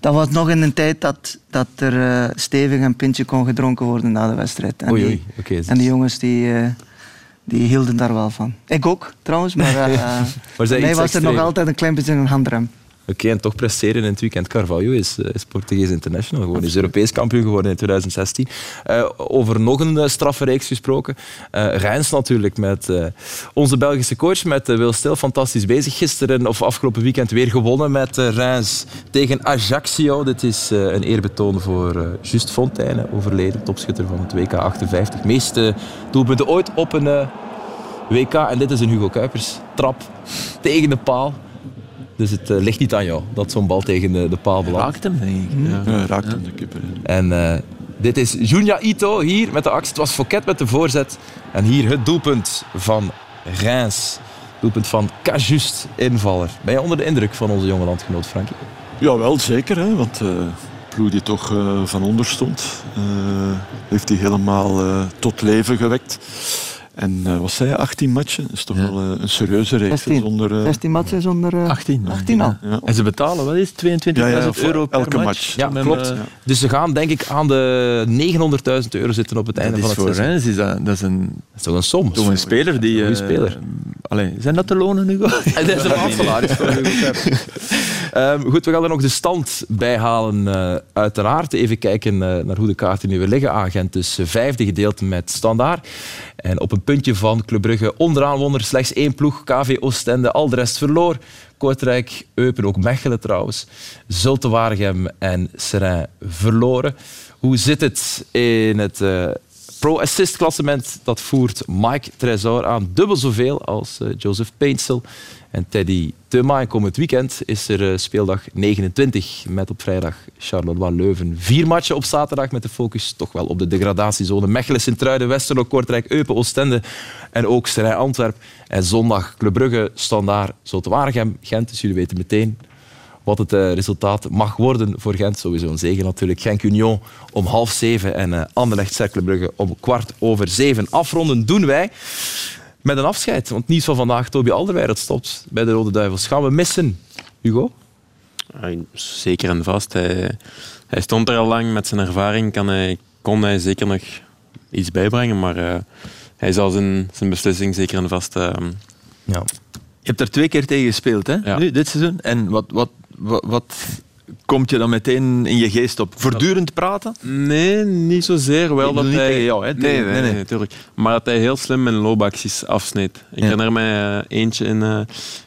dat was nog in een tijd dat, dat er uh, stevig een pintje kon gedronken worden na de wedstrijd. En, oei, oei. Die, okay, dus. en die jongens die, die hielden daar wel van. Ik ook, trouwens. Maar, voor mij was er nog altijd een klein beetje een handrem. Oké, okay, en toch presteren in het weekend. Carvalho is, is Portugees international gewoon. Is Europees kampioen geworden in 2016. Uh, over nog een uh, straffe gesproken. Uh, Rijns natuurlijk met onze Belgische coach, met Wil Stil, fantastisch bezig. Gisteren of afgelopen weekend weer gewonnen met Rijns tegen Ajaccio. Dit is een eerbetoon voor Just Fontaine, overleden topschutter van het WK 58. Meeste doelpunten ooit op een WK. En dit is een Hugo Kuipers trap tegen de paal. Dus het uh, ligt niet aan jou dat zo'n bal tegen de, de paal belandt. Raakt hem, denk ik. Ja, ja raakt hem de keeper. En uh, dit is Junya Ito hier met de actie. Het was Fouquet met de voorzet. En hier het doelpunt van Reims. Doelpunt van Cajust, invaller. Ben je onder de indruk van onze jonge landgenoot, Frankie? Jawel, zeker. Hè, want uh, ploeg die toch uh, van onder stond, uh, heeft hij helemaal tot leven gewekt. En uh, wat zei je, 18 matchen? Dat is toch ja. wel uh, een serieuze reeks. 16, zonder, uh... 16 matchen zonder... 18. 18 al. Ja. En ze betalen, wat is 22.000 ja, ja, euro per elke match? match. Ja, klopt. Dus ze gaan denk ik aan de 900.000 euro zitten op het einde van het seizoen. Is dat, dat, is een, dat is toch een som? Toch een speler die... Een speler. Allee, zijn dat de lonen, Hugo? dat is een maandsalaris voor Hugo um, Goed, we gaan er nog de stand bij halen. Uh, uiteraard even kijken uh, naar hoe de kaarten nu weer liggen. Agent dus vijfde gedeeld met Standaard. En op een puntje van Club Brugge onderaan won er slechts één ploeg. KV Oostende, al de rest verloor. Kortrijk, Eupen, ook Mechelen trouwens. Zulte Waregem en Seraing verloren. Hoe zit het in het uh, pro-assist klassement? Dat voert Mike Tresor aan. Dubbel zoveel als Joseph Painsel. En Teddy Thuma. En komend weekend is er uh, speeldag 29 met op vrijdag Charleroi Leuven. Vier matchen op zaterdag met de focus toch wel op de degradatiezone. Mechelen, Sint-Truiden, Westerlo, Kortrijk, Eupen, Oostende en ook Sterij Antwerp. En zondag Club Brugge, Standaard, Zotewaregem, Gent. Dus jullie weten meteen wat het uh, resultaat mag worden voor Gent. Sowieso een zegen natuurlijk. Genk Union om half zeven en uh, Anderlecht Cercle Brugge om kwart over zeven. Afronden doen wij met een afscheid. Want nieuws van vandaag, Toby Alderweireld stopt bij de Rode Duivels. Gaan we missen, Hugo? Zeker en vast. Hij, hij, stond er al lang met zijn ervaring. Kan hij, kon hij zeker nog iets bijbrengen, maar uh, hij zal zijn, zijn beslissing zeker en vast... Uh, ja. Je hebt er twee keer tegen gespeeld, hè? Ja. Nu, dit seizoen. En wat, wat, wat, wat komt je dan meteen in je geest op? Voortdurend praten? Nee, niet zozeer. Wel dat hij... tegen jou, hè? Nee, nee, nee, natuurlijk. Maar dat hij heel slim mijn loopacties afsneed. Ik ja. herinner mij eentje in, uh,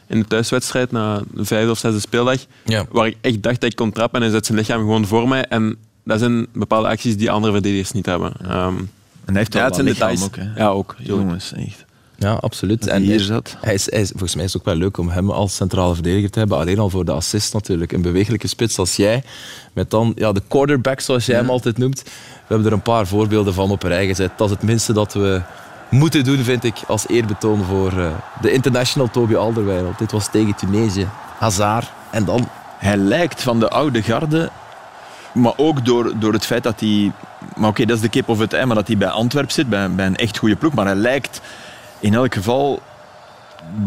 in de thuiswedstrijd na de vijfde of zesde speeldag, ja. waar ik echt dacht dat ik kon trappen en hij zet zijn lichaam gewoon voor mij. En dat zijn bepaalde acties die andere verdedigers niet hebben. Um, en hij heeft ja, wel het details ook. Hè? Ja, ook. Jongens, echt. Ja, absoluut. En hier zat. Hij is, hij is, volgens mij is het ook wel leuk om hem als centrale verdediger te hebben. Alleen al voor de assist natuurlijk. Een bewegelijke spits als jij. Met dan ja, de quarterback, zoals jij ja. hem altijd noemt. We hebben er een paar voorbeelden van op een rij gezet. Dat is het minste dat we moeten doen, vind ik, als eerbetoon voor uh, de international Toby Alderweireld. Dit was tegen Tunesië. Hazard. En dan... Hij lijkt van de oude garde maar ook door, door het feit dat hij... Maar oké, okay, dat is de kip of het ei, maar dat hij bij Antwerp zit, bij, bij een echt goede ploeg. Maar hij lijkt in elk geval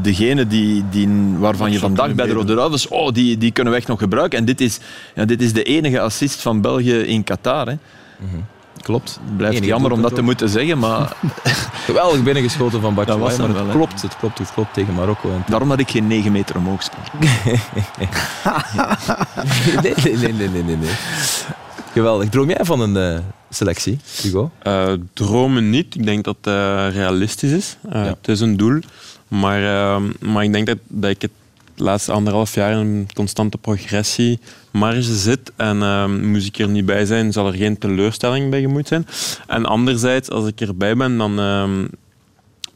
degene die, die, waarvan je vandaag bij de Rode Duivels, oh, die, die kunnen we echt nog gebruiken. En dit is, ja, dit is de enige assist van België in Qatar. Hè. Mm -hmm. Klopt. Het blijft jammer om dat te moeten zeggen, maar... Geweldig binnengeschoten van Batshuayi, maar het wel, klopt, het klopt, het klopt tegen Marokko. En Daarom dat ik geen 9 meter omhoog speel. nee, nee, nee, nee, nee, nee. Geweldig. Droom jij van een uh, selectie, Hugo? Uh, dromen niet. Ik denk dat het uh, realistisch is. Ja. Het is een doel. Maar, maar ik denk dat, dat ik het laatste anderhalf jaar in een constante progressie marge zit en ehm, moest ik er niet bij zijn, zal er geen teleurstelling bij gemoeid zijn. En anderzijds, als ik erbij ben, dan,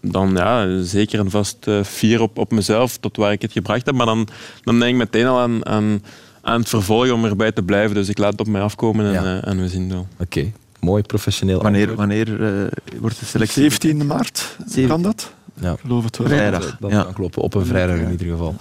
dan ja, zeker en vast uh, fier op, op mezelf, tot waar ik het gebracht heb. Maar dan, dan denk ik meteen al aan, aan, aan het vervolgen om erbij te blijven. Dus ik laat het op mij afkomen en, Ja. eh, en we zien wel. Oké, mooi professioneel. Wanneer, wanneer eh, wordt de selectie? 17 maart kan dat? Ja. Ik geloof het wel. Vrijdag. Dat Ja. kan kloppen, op een vrijdag in ieder geval.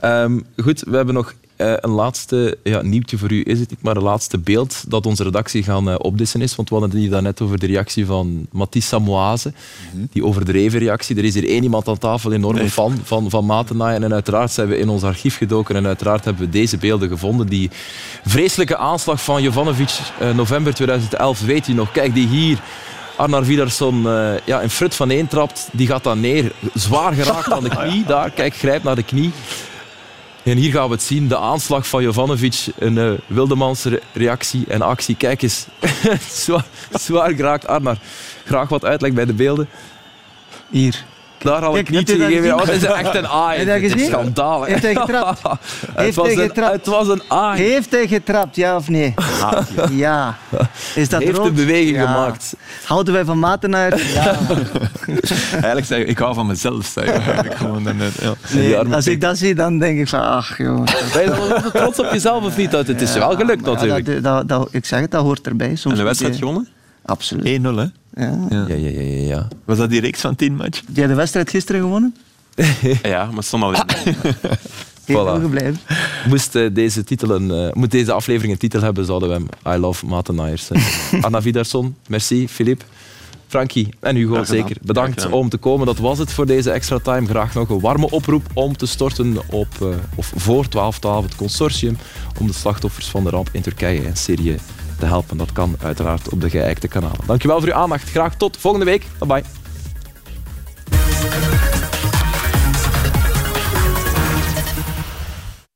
Ehm, goed, we hebben nog eh, een laatste ja, nieuwtje voor u. Is het niet maar een laatste beeld dat onze redactie gaan eh, opdissen is? Want we hadden het hier net over de reactie van Mathis Samoise. Die overdreven reactie. Er is hier één iemand aan tafel, enorme fan van, van. En uiteraard zijn we in ons archief gedoken en uiteraard hebben we deze beelden gevonden. Die vreselijke aanslag van Jovanovic, eh, november 2011, weet u nog? Kijk, die hier... Arnar Vidarsson ja, een frut van één trapt, die gaat dan neer. Zwaar geraakt aan de knie. Daar, kijk, grijpt naar de knie. En hier gaan we het zien. De aanslag van Jovanovic. Een eh, Wildemans re- reactie en actie. Kijk eens. zwaar, zwaar geraakt. Arnar, graag wat uitleg bij de beelden. Hier. Daar had ik Kijk, niet heb je dat gegeven. gezien? Dat is echt een aai. Heb je dat Het is gezien? schandalig. Heeft hij getrapt? het, Heeft was hij een, getrapt? het was een aai. Heeft hij getrapt, ja of nee? Ja. Is dat Heeft rood? een beweging Ja. gemaakt. Houden wij van Matenaar? Ja. Eigenlijk zeg ik, ik hou van mezelf. Zeg, ik. Eigenlijk gewoon daarnet, ja. Nee, arme als ik dat zie, dan denk ik van, ach joh. Ben je dan wel trots op jezelf of niet? Dat- Het is wel gelukt Ja, natuurlijk. dat, dat, dat- ik zeg het, dat hoort erbij. Soms En de moet wedstrijd je- gewonnen? Absoluut. 1-0, hè? Ja. Ja. Ja, ja, ja. Was dat die reeks van 10 match? Heb jij de wedstrijd gisteren gewonnen? Ja, maar het stond al in. Heel Voilà. goed gebleven. Moest, eh, deze titel een, eh, moet deze aflevering een titel hebben, zouden we hem I Love Matenaaiers. eh. Anna Vidarsson, merci. Philippe, Frankie en Hugo zeker. Bedankt om te komen. Dat was het voor deze extra time. Graag nog een warme oproep om te storten op, eh, of voor 1212 het consortium om de slachtoffers van de ramp in Turkije en Syrië te helpen. Dat kan uiteraard op de geëikte kanalen. Dankjewel voor uw aandacht. Graag tot volgende week. Bye bye.